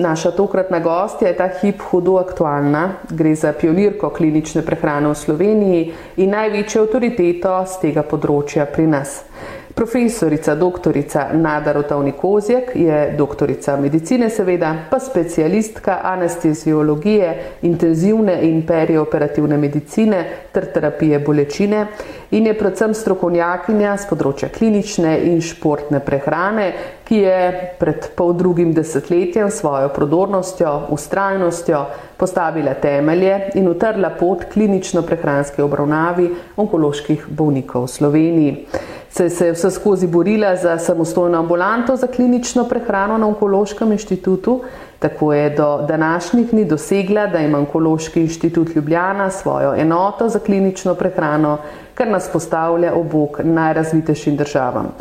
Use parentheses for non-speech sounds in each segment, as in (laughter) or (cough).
Naša tokratna gostja je ta hip hudo aktualna. Gre za pionirko klinične prehrane v Sloveniji in največjo avtoriteto z tega področja pri nas. Profesorica doktorica Nada Rotovni Kozjek je doktorica medicine, seveda, pa specialistka anesteziologije, intenzivne in perioperativne medicine ter terapije bolečine in je predvsem strokovnjakinja z področja klinične in športne prehrane, ki je pred pol drugim desetletjem svojo prodornostjo, ustrajnostjo postavila temelje in utrla pot klinično prehranske obravnavi onkoloških bolnikov v Sloveniji se, se je vse skozi borila za samostojno ambulanto za klinično prehrano na Onkološkem inštitutu. Tako je do današnjih dni dosegla, da ima Onkološki inštitut Ljubljana svojo enoto za klinično prehrano, kar nas postavlja ob bok najrazvitejšim državam.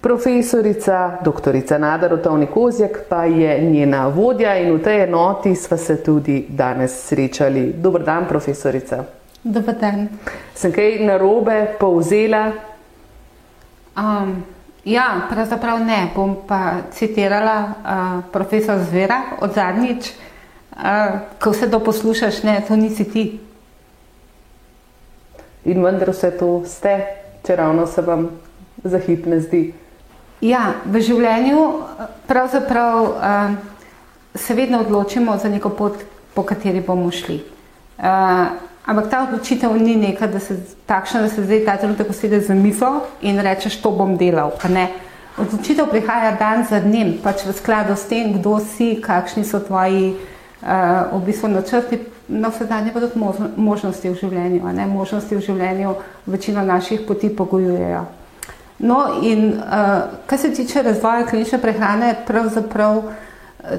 Profesorica dr. Nada Rotovni Kozjak pa je njena vodja in v tej enoti sva se tudi danes srečali. Dobr dan, profesorica. Dobar dan. Sem kaj narobe povzela Um, ja, pravzaprav ne. Bom pa citirala uh, profesor Zvera od zadnjič, uh, ko vse to poslušaš, ne, to nisi ti. In vendar vse to ste, če ravno se vam za hip ne zdi. Ja, v življenju pravzaprav uh, se vedno odločimo za neko pot, po kateri bomo šli. Uh, Ampak ta odločitev ni neka, da se takšna, da se zdaj ta trenutek usedeš za misel in rečeš, to bom delal. Odločitev prihaja dan za dnem, pač v skladu s tem, kdo si, kakšni so tvoji uh, v bistvu načrti, no vse danje pa tudi možnosti v življenju. Ne? Možnosti v življenju večino naših poti pogojujejo. No in uh, kar se tiče razvoja klinične prehrane, pravzaprav uh,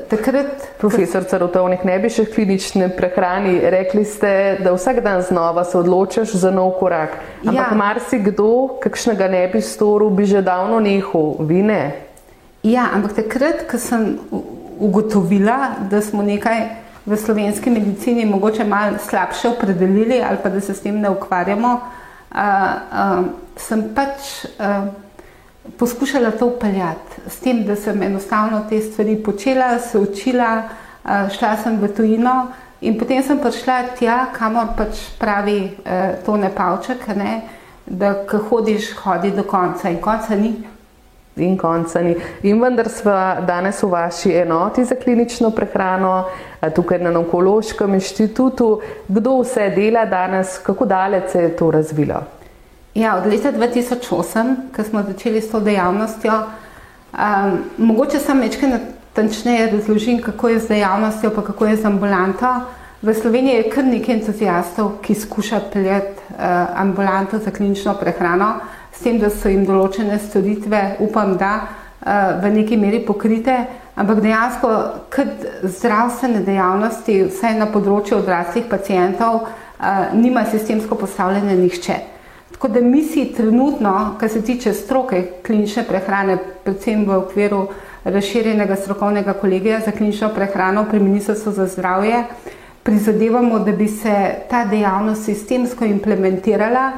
Takrat, profesor Carotovnik, ne bi še klinične prehrani, rekli ste, da vsak dan znova se odločaš za nov korak. Ampak ja. marsikdo, kakšnega ne bi storil, bi že davno nehal, vi ne. Ja, ampak takrat, ko sem ugotovila, da smo nekaj v slovenski medicini mogoče malo slabše opredelili ali pa da se s tem ne ukvarjamo, uh, uh, sem pač. Uh, poskušala to upeljati, s tem, da sem enostavno te stvari počela, se učila, šla sem v tujino in potem sem prišla tja, kamor pač pravi eh, to ne pavček, ne, da ko hodiš, hodi do konca in konca ni. In konca ni. In vendar smo danes v vaši enoti za klinično prehrano, tukaj na Onkološkem inštitutu. Kdo vse dela danes, kako daleč se je to razvilo? Ja, od leta 2008, ko smo začeli s to dejavnostjo, um, mogoče sam nekaj natančneje razložim, kako je z dejavnostjo, pa kako je z ambulanto. V Sloveniji je kar nekaj entuzijastov, ki skuša peljati uh, ambulanto za klinično prehrano, s tem, da so jim določene storitve, upam, da uh, v neki meri pokrite, ampak dejansko kot zdravstvene dejavnosti, vsaj na področju odraslih pacijentov, uh, nima sistemsko postavljene nihče. Tako da mi si trenutno, kar se tiče stroke klinične prehrane, predvsem v okviru razširjenega strokovnega kolegija za klinično prehrano pri Ministrstvu za zdravje, prizadevamo, da bi se ta dejavnost sistemsko implementirala,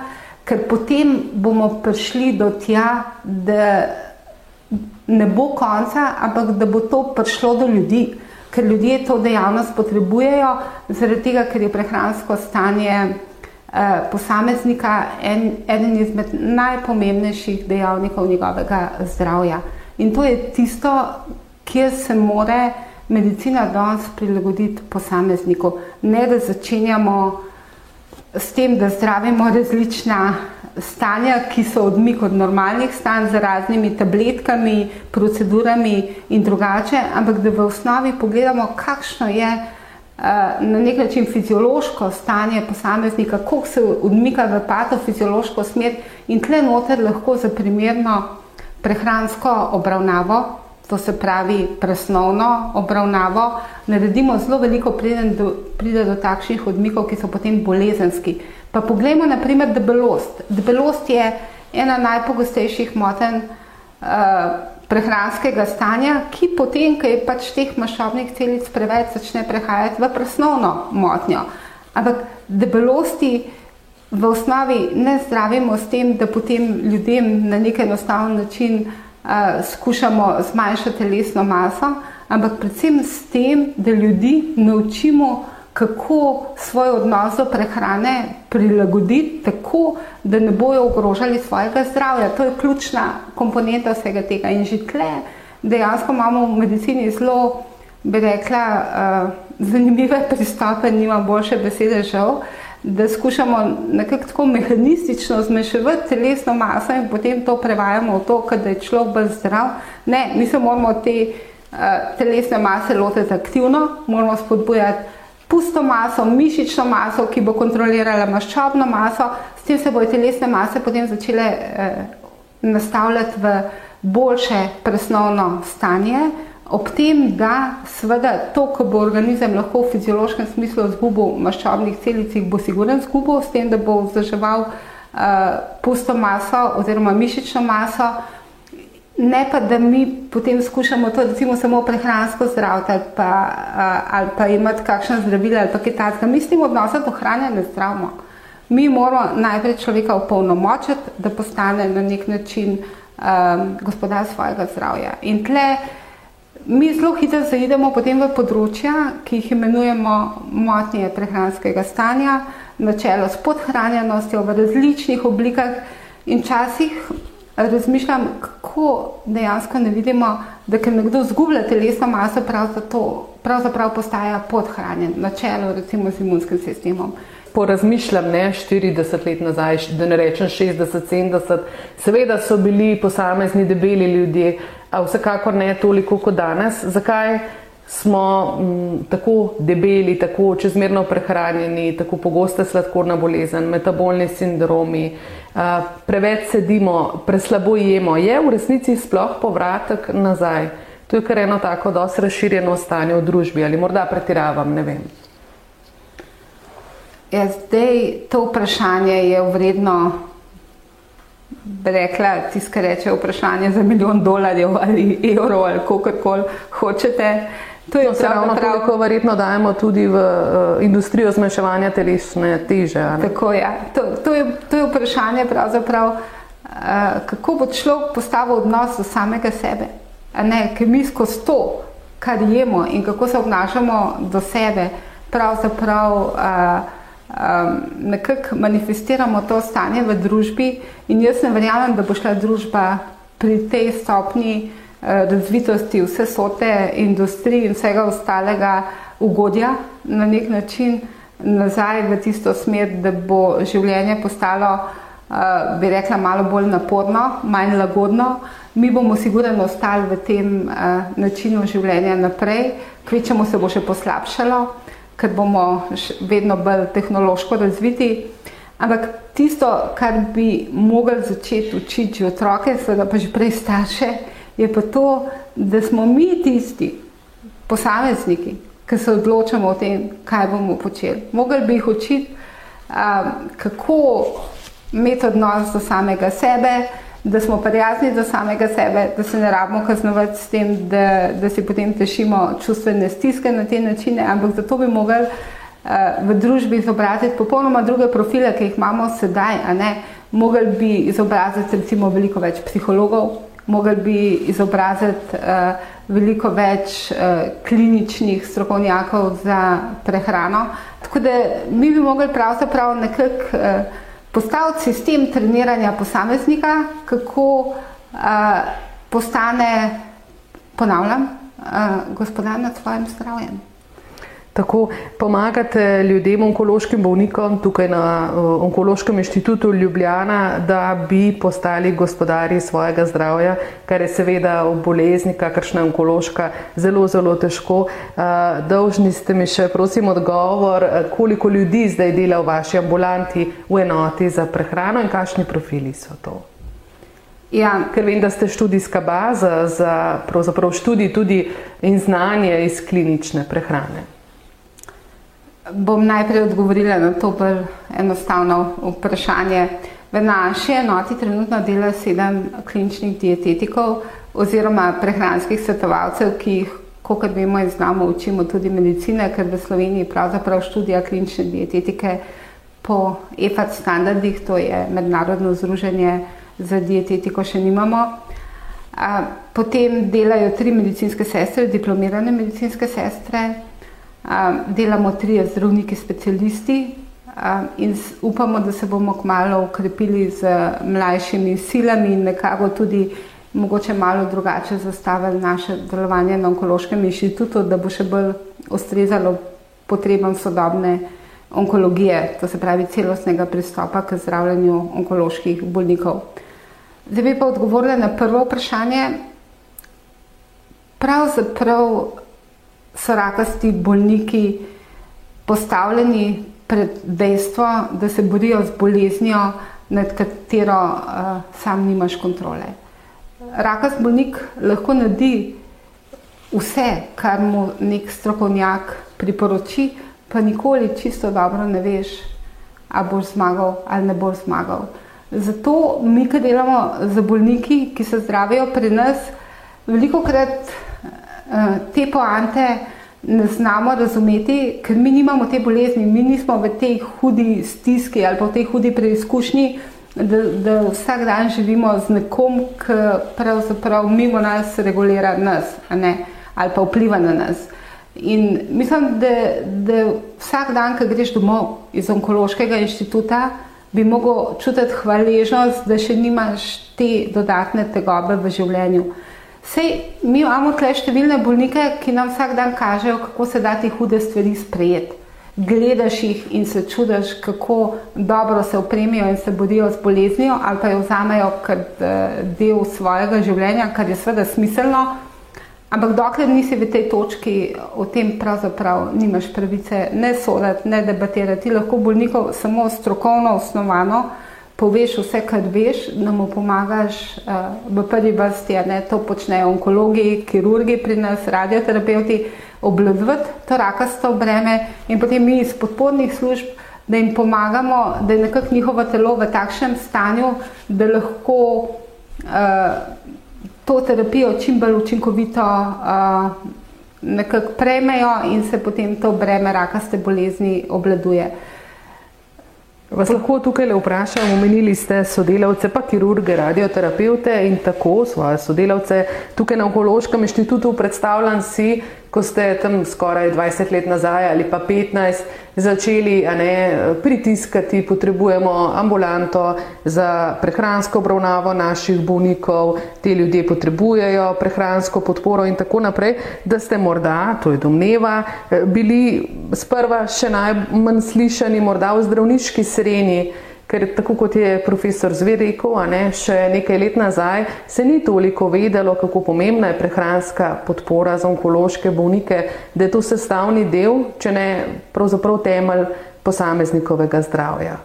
ker potem bomo prišli do tja, da ne bo konca, ampak da bo to prišlo do ljudi, ker ljudje to dejavnost potrebujejo, zaradi tega, ker je prehransko stanje Eh, posameznika en, eden izmed najpomembnejših dejavnikov njegovega zdravja. In to je tisto, kjer se more medicina danes prilagoditi posamezniku. Ne da začenjamo s tem, da zdravimo različna stanja, ki so odmik od normalnih stanj z raznimi tabletkami, procedurami in drugače, ampak da v osnovi pogledamo, kakšno je na nek način fiziološko stanje posameznika, kako se odmika v patofiziološko smer in tle noter lahko za primerno prehransko obravnavo to se pravi presnovno obravnavo, naredimo zelo veliko, preden do, pride do takšnih odmikov, ki so potem bolezenski. Pa poglejmo naprimer debelost. Debelost je ena najpogostejših moten uh, prehranskega stanja, ki potem, ko je pač teh maščobnih celic preveč, začne prehajati v presnovno motnjo. Ampak debelosti v osnovi ne zdravimo s tem, da potem ljudem na nek enostaven način uh, skušamo zmanjšati telesno maso, ampak predvsem s tem, da ljudi naučimo, kako svoj odnos do prehrane prilagoditi tako, da ne bojo ogrožali svojega zdravja. To je ključna komponenta vsega tega. In že tle dejansko imamo v medicini zelo, bi rekla, uh, zanimive pristope, nima boljše besede žal, da skušamo nekako tako mehanistično zmešavati telesno maso in potem to prevajamo v to, da je človek bolj zdrav. Ne, mi se moramo te uh, telesne mase lotiti aktivno, moramo spodbujati pusto maso, mišično maso, ki bo kontrolirala maščobno maso, s tem se bojo telesne mase potem začele eh, nastavljati v boljše presnovno stanje, ob tem, da seveda to, ko bo organizem lahko v fiziološkem smislu zgubil maščobnih celic, bo siguren zgubil, s tem, da bo vzdrževal eh, pusto maso oziroma mišično maso, Ne pa, da mi potem skušamo to, recimo, samo prehransko zdraviti ali pa, ali pa imeti kakšno zdravilo ali pa kaj takega. Mi s tem odnosom do hrane ne zdravimo. Mi moramo najprej človeka upolnomočiti, da postane na nek način um, gospodar svojega zdravja. In tle mi zelo hitro zaidemo potem v področja, ki jih imenujemo motnje prehranskega stanja, načelo s podhranjenostjo v različnih oblikah. In časih razmišljam, kako dejansko ne vidimo, da ker nekdo zgublja telesno maso, pravzaprav postaja podhranjen, na čelu recimo z imunskim sistemom. Porazmišljam, ne 40 let nazaj, da ne rečem 60, 70, seveda so bili posamezni debeli ljudje, a vsekakor ne toliko kot danes. Zakaj smo m, tako debeli, tako čezmerno prehranjeni, tako pogosta sladkorna bolezen, metabolni sindromi, preveč sedimo, preslabo jemo, je v resnici sploh povratek nazaj. To je kar eno tako dosti razširjeno stanje v družbi ali morda pretiravam, ne vem. Ja, zdaj to vprašanje je vredno, bi rekla, tiskaj reče vprašanje za milijon dolarjev ali evrov ali kakorkoli hočete. To je no, ravno prav... toliko verjetno dajemo tudi v uh, industrijo zmanjševanja telesne teže. Tako je. To, to, je. to je vprašanje pravzaprav, uh, kako bo človek postavil odnos do samega sebe. Ne, ker mi skozi to, kar jemo in kako se obnašamo do sebe, pravzaprav uh, um, nekako manifestiramo to stanje v družbi in jaz ne verjamem, da bo šla družba pri tej stopni Eh, razvitosti vse sote industrije in vsega ostalega ugodja na nek način nazaj v tisto smer, da bo življenje postalo, eh, bi rekla, malo bolj naporno, manj lagodno. Mi bomo sigurno ostali v tem eh, načinu življenja naprej, kvečemo se bo še poslabšalo, ker bomo vedno bolj tehnološko razviti. Ampak tisto, kar bi mogli začeti učiti otroke, seveda pa že prej starše, je pa to, da smo mi tisti posamezniki, ki se odločamo o tem, kaj bomo počeli. Mogli bi jih učiti, um, kako imeti odnos do samega sebe, da smo prijazni do samega sebe, da se ne rabimo kaznovati s tem, da, da si potem tešimo čustvene stiske na te načine, ampak zato bi mogli uh, v družbi izobraziti popolnoma druge profile, ki jih imamo sedaj. Mogli bi izobraziti recimo veliko več psihologov, mogli bi izobraziti uh, veliko več uh, kliničnih strokovnjakov za prehrano. Tako da mi bi mogli pravzaprav nekako uh, postaviti sistem treniranja posameznika, kako uh, postane, ponavljam, uh, gospodar nad svojim zdravjem. Tako pomagate ljudem, onkološkim bolnikom tukaj na Onkološkem inštitutu Ljubljana, da bi postali gospodari svojega zdravja, kar je seveda v bolezni, kakršna je onkološka, zelo, zelo težko. Dolžni ste mi še, prosim, odgovor, koliko ljudi zdaj dela v vaši ambulanti v enoti za prehrano in kakšni profili so to? Ja. Ker vem, da ste študijska baza za študij tudi in znanje iz klinične prehrane. Bom najprej odgovorila na to bolj enostavno vprašanje. V naši enoti trenutno dela sedem kliničnih dietetikov oziroma prehranskih svetovalcev, ki jih, kot vemo in znamo, učimo tudi medicine, ker v Sloveniji pravzaprav študija klinične dietetike po EFAT standardih, to je mednarodno združenje za dietetiko še nimamo. Potem delajo tri medicinske sestre, diplomirane medicinske sestre, delamo tri zdravniki specialisti in upamo, da se bomo kmalo ukrepili z mlajšimi silami in nekako tudi mogoče malo drugače zastavili naše delovanje na onkološkem inštitutu, da bo še bolj ustrezalo potrebam sodobne onkologije, to se pravi celostnega pristopa k zdravljenju onkoloških bolnikov. Zdaj bi pa odgovorila na prvo vprašanje. Pravzaprav so rakasti bolniki postavljeni pred dejstvo, da se borijo z boleznijo, nad katero uh, sam nimaš kontrole. Rakast bolnik lahko naredi vse, kar mu nek strokovnjak priporoči, pa nikoli čisto dobro ne veš, ali boš zmagal ali ne boš zmagal. Zato mi, ki delamo za bolniki, ki se zdravijo pri nas, veliko krat te poante ne znamo razumeti, ker mi nimamo te bolezni, mi nismo v tej hudi stiski ali pa v tej hudi preizkušnji, da, da vsak dan živimo z nekom, ki pravzaprav mimo nas regulira nas ali pa vpliva na nas. In mislim, da, da vsak dan, ko greš domov iz onkološkega inštituta, bi mogel čutiti hvaležnost, da še nimaš te dodatne tegobe v življenju. Sej, mi imamo tukaj številne bolnike, ki nam vsak dan kažejo, kako se da ti hude stvari sprejeti. Gledaš jih in se čudiš, kako dobro se opremijo in se borijo z boleznijo, ali pa jo vzamejo kot eh, del svojega življenja, kar je seveda smiselno, Ampak dokler nisi v tej točki, o tem pravzaprav nimaš pravice ne soditi, ne debatirati. Ti lahko bolnikov samo strokovno osnovano poveš vse, kar veš, da mu pomagaš uh, v prvi vrsti, ne to počnejo onkologi, kirurgi pri nas, radioterapeuti, obladvati to rakasto breme in potem mi iz podpornih služb, da jim pomagamo, da je nekako njihovo telo v takšnem stanju, da lahko uh, to terapijo čim bolj učinkovito uh, nekako prejmejo in se potem to breme rakaste bolezni obladuje. Vas lahko tukaj le vprašam, omenili ste sodelavce, pa kirurge, radioterapeute in tako svoje sodelavce. Tukaj na Onkološkem inštitutu predstavljam si, ko ste tam skoraj 20 let nazaj ali pa 15 začeli ne, pritiskati, potrebujemo ambulanto za prehransko obravnavo naših bolnikov, te ljudje potrebujejo prehransko podporo in tako naprej, da ste morda, to je domneva, bili sprva še najmanj slišani morda v zdravniški sreni, Ker tako kot je profesor Zver rekel, ne, še nekaj let nazaj se ni toliko vedelo, kako pomembna je prehranska podpora za onkološke bolnike, da je to sestavni del, če ne pravzaprav temelj posameznikovega zdravja.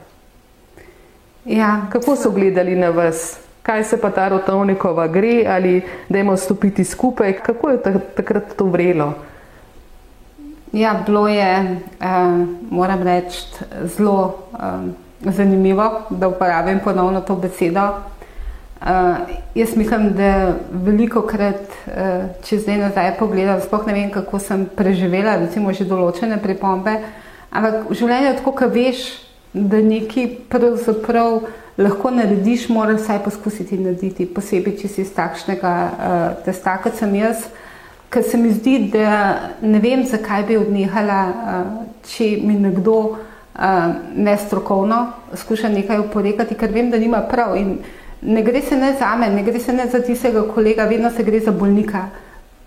Ja. Kako so gledali na vas? Kaj se pa ta rotovnikova gre ali da imamo stopiti skupaj? Kako je takrat to vrelo? Ja, bilo je, eh, moram reči, zelo. Eh, zanimivo, da uporabim ponovno to besedo. Uh, jaz mislim, da veliko krat, uh, če zdaj nazaj pogledam, sploh ne vem, kako sem preživela, recimo že določene pripombe, ampak v življenju je tako, da veš, da nekaj pravzaprav lahko narediš, moraš vsaj poskusiti narediti, posebej, če si iz takšnega uh, testa, kot sem jaz, ker se mi zdi, da ne vem, zakaj bi odnehala, uh, če mi nekdo nestrokovno, skuša nekaj oporekati, ker vem, da nima prav. In ne gre se ne za me, ne gre se ne za tistega kolega, vedno se gre za bolnika.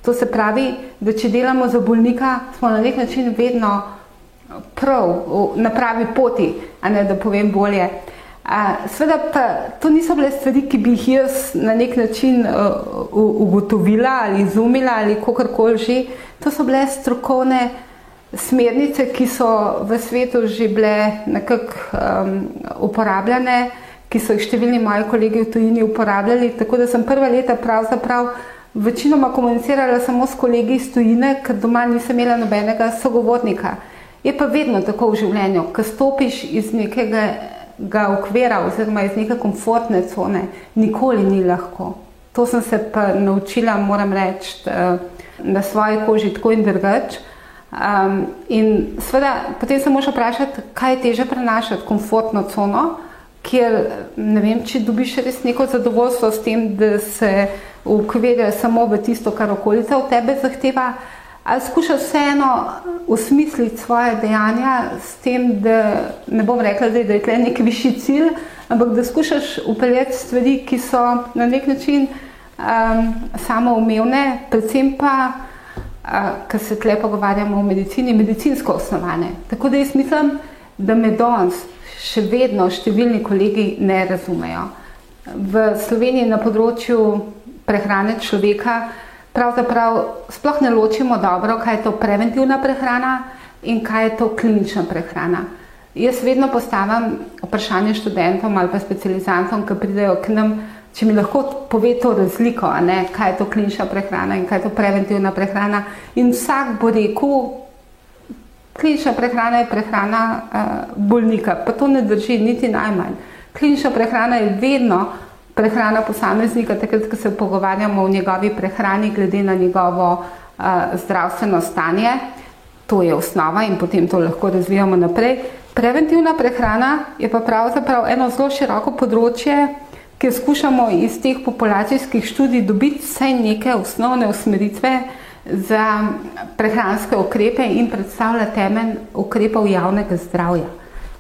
To se pravi, da če delamo za bolnika, smo na nek način vedno prav, na pravi poti, ne da povem bolje. Sveda pa to niso bile stvari, ki bi jih jaz na nek način uh, ugotovila ali izumila ali kakorkoli že. To so bile strokovne smernice, ki so v svetu že bile nekako um, uporabljene, ki so jih številni moji kolegi v tujini uporabljali. Tako da sem prva leta pravzaprav večinoma komunicirala samo s kolegi iz tujine, ker doma nisem imela nobenega sogovornika. Je pa vedno tako v življenju, ko stopiš iz nekega ga okvira oziroma iz neke komfortne cone, nikoli ni lahko. To sem se pa naučila, moram reči, na svoji koži tako in drugače. Um, in seveda, potem se moraš vprašati, kaj je teže prenašati, komfortno cono, kjer ne vem, če dobiš res neko zadovoljstvo s tem, da se ukvirja samo v tisto, kar okolica od tebe zahteva, ali skušaš vseeno usmisliti svoje dejanja s tem, da ne bom rekla, da je tle nek višji cilj, ampak da skušaš upeljati stvari, ki so na nek način um, samoumevne, predvsem pa ker se tle pogovarjamo o medicini, medicinsko osnovane. Tako da jaz mislim, da me danes še vedno številni kolegi ne razumejo. V Sloveniji na področju prehrane človeka pravzaprav sploh ne ločimo dobro, kaj je to preventivna prehrana in kaj je to klinična prehrana. Jaz vedno postavim vprašanje študentom ali pa specializantom, ki pridejo k nam, če mi lahko pove to razliko, ne, kaj je to klinična prehrana in kaj je to preventivna prehrana. In vsak bo rekel, klinična prehrana je prehrana uh, bolnika, pa to ne drži niti najmanj. Klinična prehrana je vedno prehrana posameznika, takrat, ko se pogovarjamo o njegovi prehrani, glede na njegovo uh, zdravstveno stanje. To je osnova in potem to lahko razvijamo naprej. Preventivna prehrana je pa pravzaprav eno zelo široko področje, ker skušamo iz teh populacijskih študij dobiti vse neke osnovne usmeritve za prehranske ukrepe in predstavlja temelj ukrepov javnega zdravja,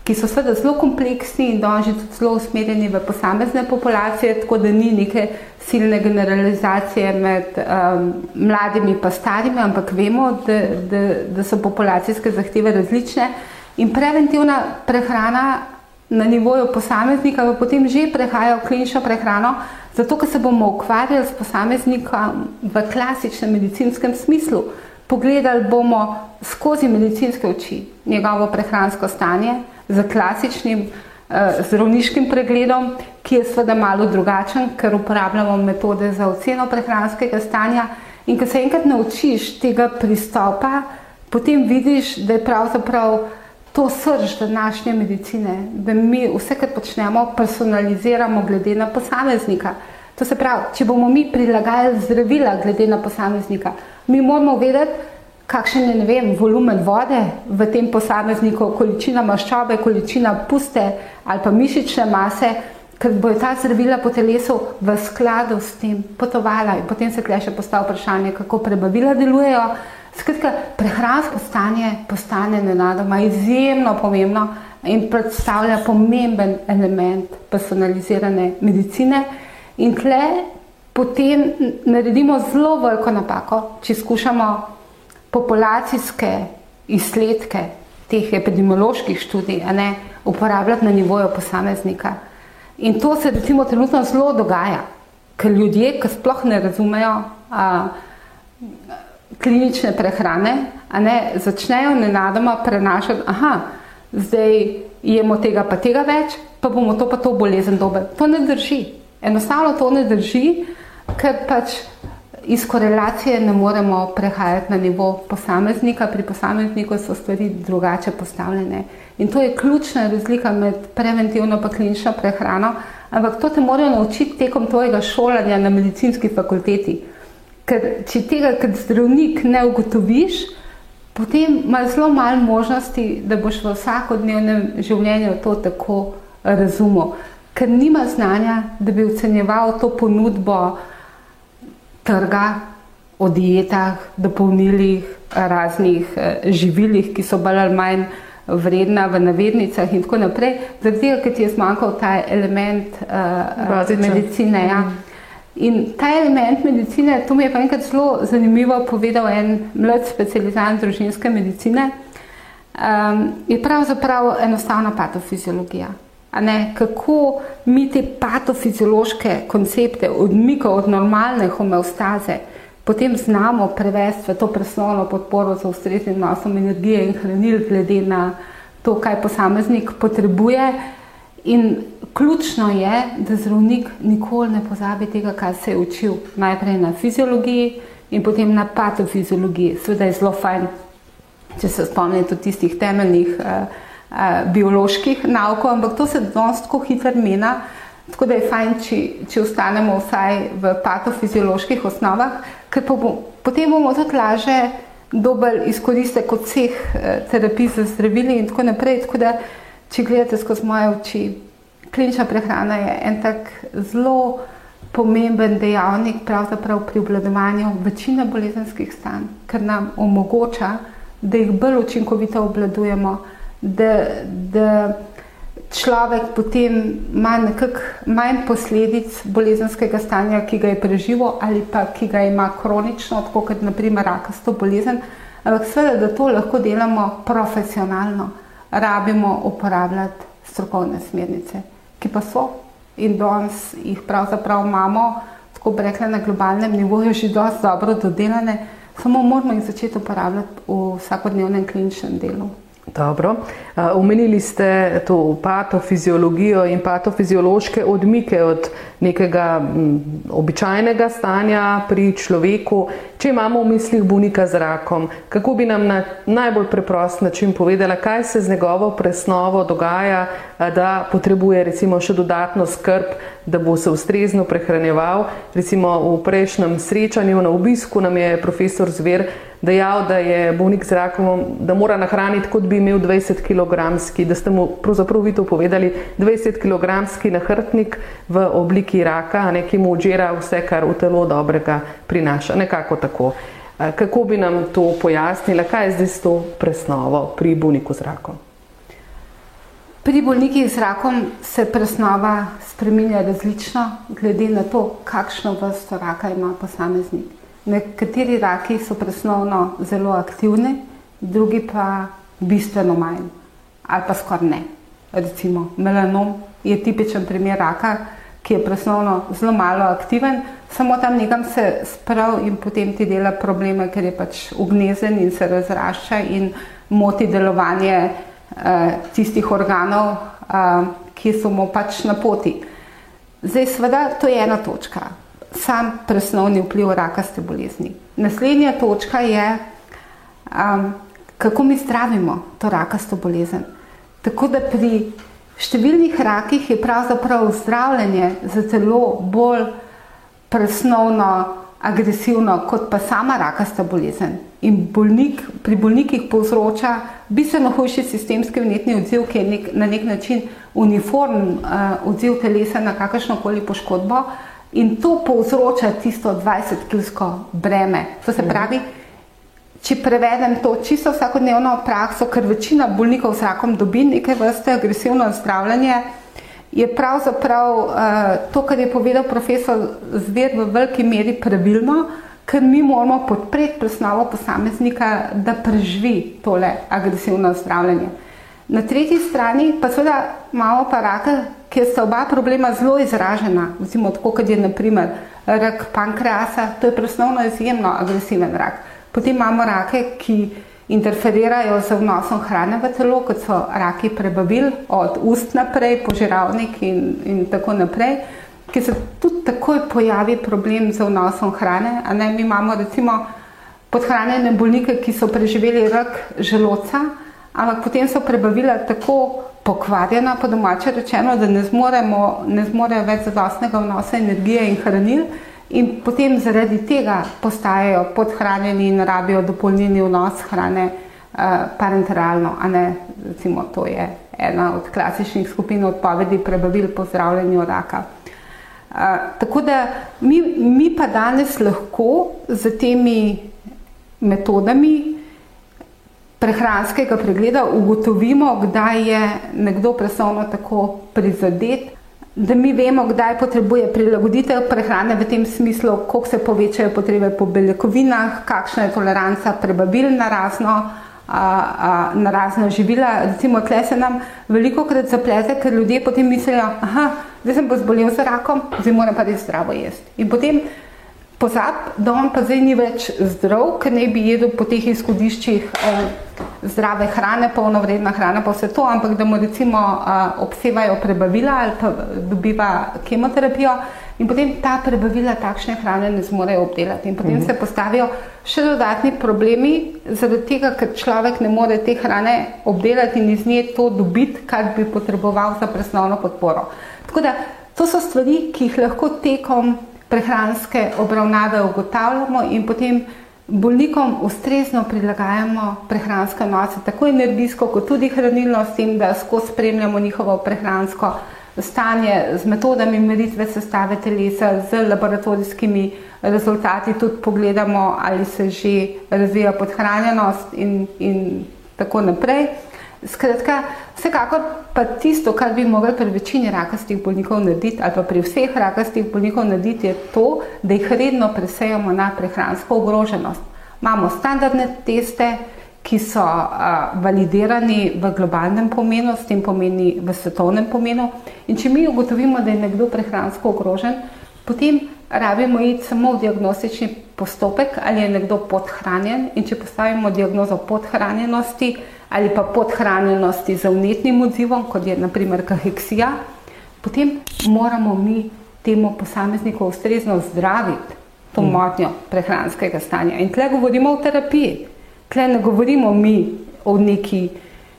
ki so seveda zelo kompleksni in donži tudi zelo usmerjeni v posamezne populacije, tako da ni neke silne generalizacije med um, mladimi pa starimi, ampak vemo, da, da, da so populacijske zahteve različne. In preventivna prehrana na nivoju posameznika, pa potem že prehaja v klinično prehrano, zato ker se bomo ukvarjali s posameznikom v klasičnem medicinskem smislu. Pogledali bomo skozi medicinske oči njegovo prehransko stanje z klasičnim eh, zdravniškim pregledom, ki je seveda malo drugačen, ker uporabljamo metode za oceno prehranskega stanja. In ko se enkrat naučiš tega pristopa, potem vidiš, da je pravzaprav to srž današnje medicine, da mi vse, kar počnemo, personaliziramo glede na posameznika. To se pravi, če bomo mi prilagajali zdravila glede na posameznika, mi moramo vedeti, kakšen je, ne vem, volumen vode v tem posamezniku, količina maščobe, količina puste ali pa mišične mase, ker bojo ta zdravila po telesu v skladu s tem potovala in potem se tle še postavlja vprašanje, kako prebavila delujejo, Skratka, prehransko stanje postane nenadoma izjemno pomembno in predstavlja pomemben element personalizirane medicine. In tle potem naredimo zelo veliko napako, če skušamo populacijske izsledke teh epidemioloških študij ne, uporabljati na nivoju posameznika. In to se recimo trenutno zelo dogaja, ker ljudje, ki sploh ne razumejo, a, klinične prehrane, a ne začnejo nenadoma prenašati, aha, zdaj jemo tega pa tega več, pa bomo to pa to bolezen dobe. To ne drži. Enostavno to ne drži, ker pač iz korelacije ne moremo prehajati na nivo posameznika, pri posamezniku so stvari drugače postavljene. In to je ključna razlika med preventivno pa klinično prehrano, ampak to te morajo naučiti tekom tvojega šolanja na medicinski fakulteti. Ker če tega kot zdravnik ne ugotoviš, potem imaš zelo malo možnosti, da boš v vsakodnevnem življenju to tako razumel. Ker nima znanja, da bi ocenjeval to ponudbo trga o dietah, dopolnilih, raznih eh, živilih, ki so bolj ali manj vredna v navednicah in tako naprej, zaradi tega, ker ti je zmanjkal ta element uh, medicine. Ja. Mm. In ta element medicine, to mi je pa enkrat zelo zanimivo povedal en mlad specializant družinske medicine, um, je pravzaprav enostavna patofiziologija. Ne, kako mi te patofiziološke koncepte odmika od normalne homeostaze potem znamo prevesti v to presnovno podporo za ustreznim nosom energije in hranil glede na to, kaj posameznik potrebuje In ključno je, da zdravnik nikoli ne pozabi tega, kar se je učil. Najprej na fiziologiji in potem na patofiziologiji. Sveda je zelo fajn, če se spomnite tistih temeljnih uh, uh, bioloških naukov, ampak to se danes tako hitro mena. Tako da je fajn, če, če ostanemo vsaj v patofizioloških osnovah, ker po, potem bomo tudi laže dober izkoristek od vseh eh, terapij za zdravili in tako naprej. Tako če gledate skozi moje oči, klinična prehrana je en tak zelo pomemben dejavnik pri obladovanju večine bolezenskih stanj, ker nam omogoča, da jih bolj učinkovito obladujemo, da, da človek potem ima nekako manj posledic bolezenskega stanja, ki ga je preživel ali pa ki ga ima kronično, kot naprimer rakasto bolezen. Ampak seveda, da to lahko delamo profesionalno, rabimo uporabljati strokovne smernice, ki pa so in danes jih pravzaprav imamo, tako bi rekla, na globalnem nivoju že dosti dobro dodelane, samo moramo jih začeti uporabljati v vsakodnevnem kliničnem delu. Dobro. Omenili ste to patofiziologijo in patofiziološke odmike od nekega običajnega stanja pri človeku. Če imamo v mislih bolnika z rakom, kako bi nam na najbolj preprost način povedala, kaj se z njegovo presnovo dogaja, da potrebuje recimo še dodatno skrb, da bo se ustrezno prehranjeval. Recimo v prejšnjem srečanju na obisku nam je profesor Zver dejal, da je bolnik z rakom, da mora nahraniti, kot bi imel 20 kg, da ste mu pravzaprav vi to povedali, 20 kg nahrbtnik v obliki raka, ne, ki mu odžira vse, kar v telo dobrega prinaša. Nekako tako. Kako bi nam to pojasnila, kaj je zdaj s to presnovo pri bolniku z rakom? Pri bolnikih z rakom se presnova spremenja različno, glede na to, kakšno vrsto raka ima posameznik. Nekateri raki so presnovno zelo aktivni, drugi pa bistveno manj ali pa skoraj ne. Recimo melanom je tipičen primer raka, ki je presnovno zelo malo aktiven, samo tam nekam se sprav in potem ti dela probleme, ker je pač ugnezen in se razrašča in moti delovanje tistih organov, uh, ki so mu pač na poti. Zdaj, seveda, to je ena točka sam presnovni vpliv rakaste bolezni. Naslednja točka je, kako mi zdravimo to rakasto bolezen. Tako da pri številnih rakih je pravzaprav zdravljenje za telo bolj presnovno, agresivno kot pa sama rakasta bolezen. In bolnik, pri bolnikih povzroča bistveno hujši sistemski vnetni odziv, ki je nek, na nek način uniform uh, odziv telesa na kakršno koli poškodbo, In to povzroča tisto 20-kilsko breme. To se pravi, če prevedem to čisto vsakodnevno prakso, ker večina bolnikov z rakom dobi neke vrste agresivno zdravljanje, je pravzaprav uh, to, kar je povedal profesor Zver v veliki meri pravilno, ker mi moramo podpreti presnovo posameznika, da preživi tole agresivno zdravljanje. Na tretji strani pa seveda imamo pa raka, kjer sta oba problema zelo izražena, vzimo tako, kot je naprimer rak pankreasa, to je presnovno izjemno agresiven rak. Potem imamo rake, ki interferirajo z vnosom hrane v telo, kot so raki prebavil, od ust naprej, požiralnik in, in tako naprej, ki se tudi takoj pojavi problem z vnosom hrane. A ne, mi imamo recimo podhranjene bolnike, ki so preživeli rak želoca, ampak potem so prebavila tako pokvarjena, po domače rečeno, da ne, zmoremo, ne zmorejo več zadostnega vnosa energije in hranil in potem zaradi tega postajajo podhranjeni in rabijo dopolnilni vnos hrane uh, parenteralno, ne, recimo, to je ena od klasičnih skupin odpovedi prebavil po zdravljenju raka. Uh, tako da mi, mi pa danes lahko z temi metodami prehranskega pregleda ugotovimo, kdaj je nekdo presnovno tako prizadet, da mi vemo, kdaj potrebuje prilagoditev prehrane v tem smislu, koliko se povečajo potrebe po beljakovinah, kakšna je toleranca prebavil na razno, a, a, na razno živila. Recimo, tle se nam veliko krat zaplete, ker ljudje potem mislijo, aha, zdaj sem pa zbolel za rakom, zdaj moram pa res zdravo jesti. In potem pozab, da on pa zdaj ni več zdrav, ker ne bi jedel po teh izhodiščih. Eh, zdrave hrane, polnovredna hrana, pa vse to, ampak da mu recimo uh, obsevajo prebavila ali pa dobiva kemoterapijo in potem ta prebavila takšne hrane ne zmorejo obdelati. In potem mhm. se postavijo še dodatni problemi, zaradi tega, ker človek ne more te hrane obdelati in iz nje to dobiti, kar bi potreboval za presnovno podporo. Tako da to so stvari, ki jih lahko tekom prehranske obravnave ugotavljamo in potem bolnikom ustrezno prilagajamo prehranske odnose, tako energijsko, kot tudi hranilno, s tem, da skozi spremljamo njihovo prehransko stanje z metodami meritve sestave telesa, z laboratorijskimi rezultati, tudi pogledamo, ali se že razvija podhranjenost in, in tako naprej. Skratka, vsekakor pa tisto, kar bi mogli pri večini rakastih bolnikov narediti, ali pa pri vseh rakastih bolnikov narediti, je to, da jih redno presejamo na prehransko ogroženost. Imamo standardne teste, ki so uh, validirani v globalnem pomenu, s tem pomeni v svetovnem pomenu. In če mi ugotovimo, da je nekdo prehransko ogrožen, potem rabimo iti samo v diagnostični postopek, ali je nekdo podhranjen. In če postavimo diagnozo podhranjenosti, ali pa podhranjenosti z vnetnim odzivom, kot je naprimer kaheksija, potem moramo mi temu posamezniku ustrezno zdraviti to mm. motnjo prehranskega stanja. In tle govorimo o terapiji, tle ne govorimo mi o neki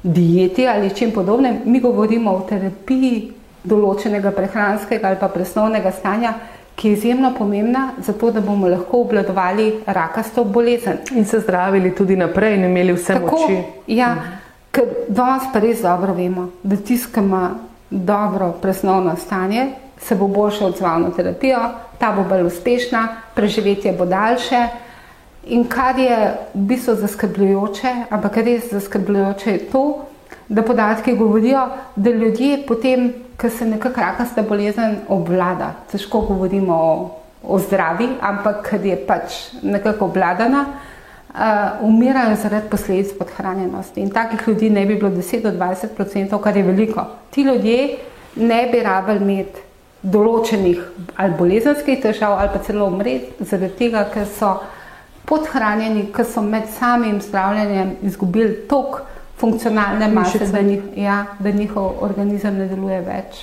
dieti ali čem podobnem, mi govorimo o terapiji določenega prehranskega ali pa presnovnega stanja, ki je izjemno pomembna, zato da bomo lahko obladovali rakasto bolezen. In se zdravili tudi naprej in imeli vse Tako, moči. Ja, mhm. ker danes pa res dobro vemo, da tiskamo dobro presnovno stanje, se bo boljše odzval na terapijo, ta bo bolj uspešna, preživetje bo daljše. In kar je v bistvu zaskrbljujoče, ampak res zaskrbljujoče je to, da podatki govorijo, da ljudje potem ker se nekako rakasta bolezen obvlada. Težko govorimo o, o zdravi, ampak ker je pač nekako obvladana, uh, umirajo zaradi posledic podhranjenosti. In takih ljudi ne bi bilo 10 do 20 odstotkov, kar je veliko. Ti ljudje ne bi rabili imeti določenih ali bolezenskih težav ali pa celo umreti, zaradi tega, ker so podhranjeni, ker so med samim zdravljenjem izgubili tok funkcionalne mase, da, njih, ja, da njihov organizem ne deluje več.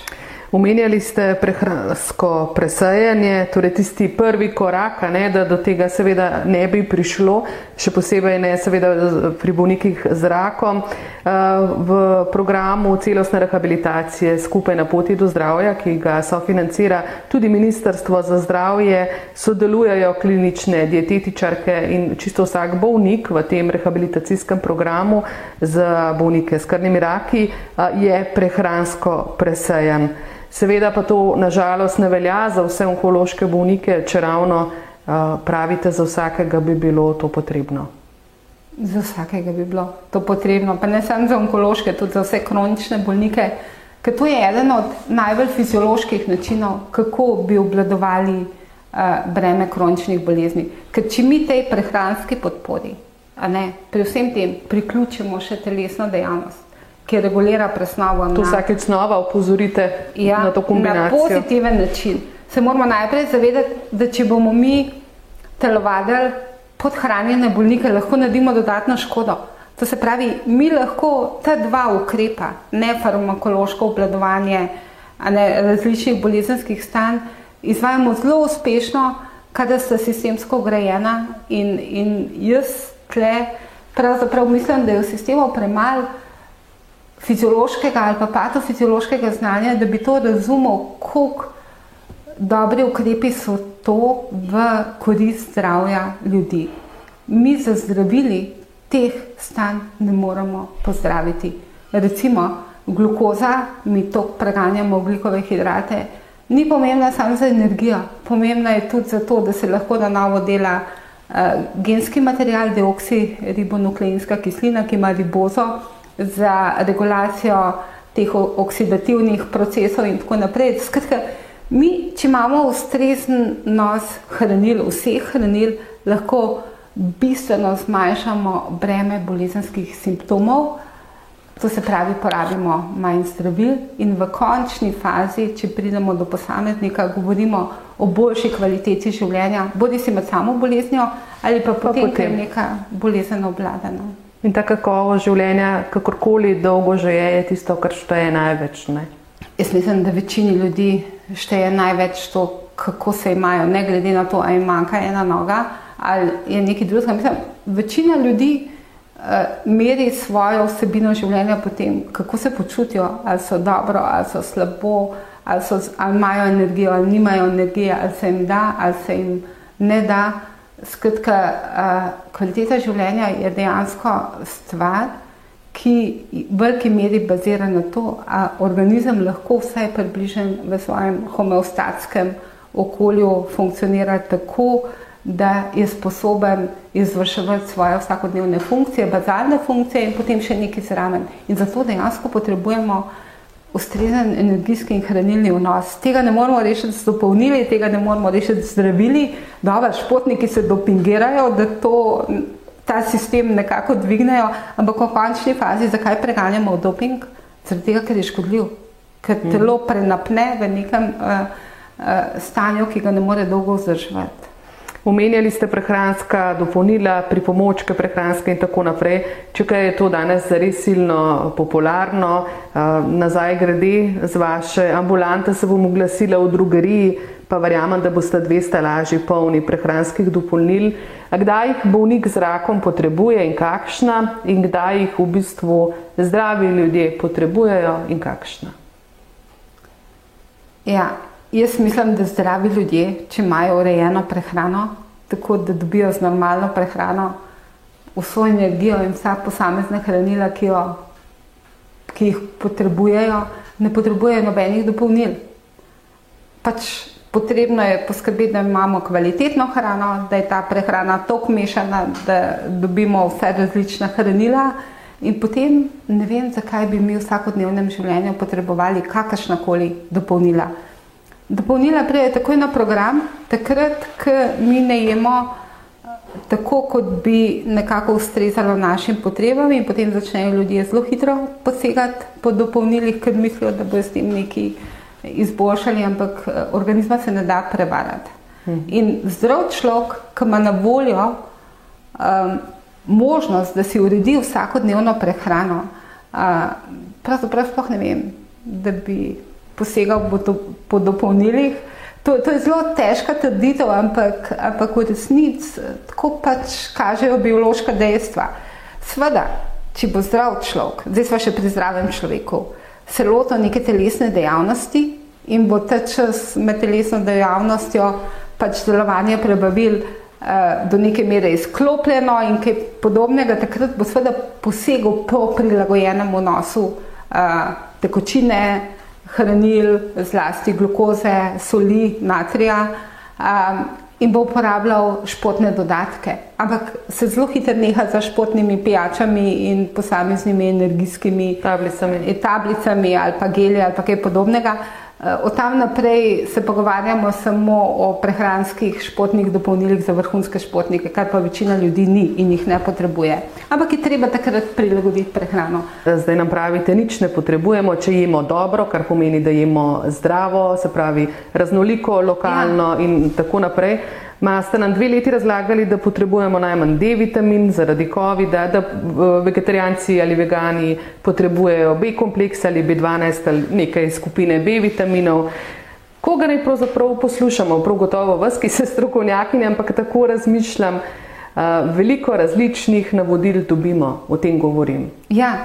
Omenjali ste prehransko presajanje, torej tisti prvi korak, ne, da do tega seveda ne bi prišlo, še posebej ne seveda pri bolnikih z rakom. Eh, v programu celostne rehabilitacije skupaj na poti do zdravja, ki ga sofinancira tudi Ministrstvo za zdravje, sodelujejo klinične dietetičarke in čisto vsak bolnik v tem rehabilitacijskem programu za bolnike s krvnimi raki eh, je prehransko presajan. Seveda pa to nažalost ne velja za vse onkološke bolnike, če ravno uh, pravite, za vsakega bi bilo to potrebno. Za vsakega bi bilo to potrebno, pa ne samo za onkološke, tudi za vse kronične bolnike, ker to je eden od najbolj fizioloških načinov, kako bi obladovali uh, breme kroničnih bolezni. Ker če mi tej prehranski podpori, ne, pri vsem tem priključimo še telesno dejavnost, ki regulira presnovo. To vsakeč znova opozorite ja, na to kombinacijo. Na pozitiven način. Se moramo najprej zavedati, da če bomo mi telovadili podhranjene bolnike, lahko naredimo dodatno škodo. To se pravi, mi lahko ta dva ukrepa, ne farmakološko obladovanje ne, različnih bolezenskih stanj, izvajamo zelo uspešno, kadar sta sistemsko ugrajena in, in jaz tle pravzaprav mislim, da je v sistemu premalo fiziološkega ali pa patofiziološkega znanja, da bi to razumel, koliko dobri ukrepi so to v korist zdravja ljudi. Mi za zdravili teh stanj ne moremo pozdraviti. Recimo, glukoza, mi to preganjamo oglikove hidrate, ni pomembna samo za energijo, pomembna je tudi zato, da se lahko na novo dela uh, genski material, deoksiribonukleinska kislina, ki ima ribozo, za regulacijo teh oksidativnih procesov in tako naprej. Skratka, mi, če imamo ustrezen nos hranil, vseh hranil, lahko bistveno zmanjšamo breme bolezenskih simptomov, to se pravi, porabimo manj zdravil in v končni fazi, če pridemo do posameznika, govorimo o boljši kvaliteti življenja, bodi si med samo boleznijo ali pa potem, pa potem. ker je neka bolezen obladana. In ta kakovo življenja, kakorkoli dolgo že je, je tisto, kar šteje največ. Ne? Jaz mislim, da večini ljudi šteje največ to, kako se imajo, ne glede na to, ali jim manjka ena noga ali je nekaj drugega. Mislim, večina ljudi uh, meri svojo vsebino življenja po tem, kako se počutijo, ali so dobro, ali so slabo, ali, so, ali imajo energijo, ali nimajo energije, ali se jim da, ali se jim ne da. Skratka, uh, kvaliteta življenja je dejansko stvar, ki v veliki meri bazira na to, da organizem lahko vsaj približen v svojem homeostatskem okolju funkcionira tako, da je sposoben izvrševati svoje vsakodnevne funkcije, bazalne funkcije in potem še nekaj zraven. In zato dejansko potrebujemo ustrezen energijski in hranilni vnos. Tega ne moramo rešiti z dopolnili, tega ne moramo rešiti z zdravili. Dobro, športniki se dopingirajo, da to, ta sistem nekako dvignejo, ampak v končni fazi, zakaj preganjamo doping? Zaradi tega, ker je škodljiv, ker telo prenapne v nekem uh, uh, stanju, ki ga ne more dolgo vzdrževati. Omenjali ste prehranska dopolnila, pripomočke prehranske in tako naprej. Če kaj je to danes res silno popularno, nazaj grede z vaše ambulante se bom oglasila v drugeriji, pa verjamem, da boste dve stalaži polni prehranskih dopolnil. A kdaj jih bolnik z rakom potrebuje in kakšna in kdaj jih v bistvu zdravi ljudje potrebujejo in kakšna? Ja, Jaz mislim, da zdravi ljudje, če imajo urejeno prehrano, tako da dobijo z normalno prehrano vso energijo in vsa posamezna hranila, ki, jo, ki jih potrebujejo, ne potrebujejo nobenih dopolnil. Pač potrebno je poskrbeti, da imamo kvalitetno hrano, da je ta prehrana tako mešana, da dobimo vse različna hranila. In potem ne vem, zakaj bi mi v vsakodnevnem življenju potrebovali kakršnakoli dopolnila. Dopolnila pride takoj na program, takrat, ko mi ne jemo tako, kot bi nekako ustrezalo našim potrebam in potem začnejo ljudje zelo hitro posegati po dopolnilih, ker mislijo, da bojo s tem nekaj izboljšali, ampak organizma se ne da prevarati. In zdrav človek, ki ima na voljo um, možnost, da si uredi vsakodnevno prehrano, uh, pravzaprav sploh ne vem, da bi posegal po, do, po dopolnilih. To, to je zelo težka trditev, ampak, ampak v resnici tako pač kažejo biološka dejstva. Sveda, če bo zdrav človek, zdaj smo še pri zdravem človeku, se loto neke telesne dejavnosti in bo ta čas med telesno dejavnostjo pač delovanje prebavil uh, do neke mere izklopljeno in kaj podobnega, takrat bo seveda posegel po prilagojenem vnosu uh, tekočine, hranil, zlasti glukoze, soli, natrija um, in bo uporabljal športne dodatke. Ampak se zelo hitro neha za športnimi pijačami in posameznimi energijskimi tablicami, tablicami ali pa gelji ali pa kaj podobnega. Od tam naprej se pogovarjamo samo o prehranskih športnih dopolnilih za vrhunske športnike, kar pa večina ljudi ni in jih ne potrebuje. Ampak je treba takrat prilagoditi prehrano. Zdaj nam pravite, nič ne potrebujemo, če jemo dobro, kar pomeni, da jemo zdravo, se pravi raznoliko, lokalno ja. in tako naprej. Ma ste nam dve leti razlagali, da potrebujemo najmanj D vitamin zaradi COVID-a, da vegetarijanci ali vegani potrebujejo B kompleks ali B12 ali nekaj skupine B vitaminov. Koga naj pravzaprav poslušamo? Prav gotovo vas, ki ste strokovnjaki, ampak tako razmišljam, veliko različnih navodil dobimo, o tem govorim. Ja,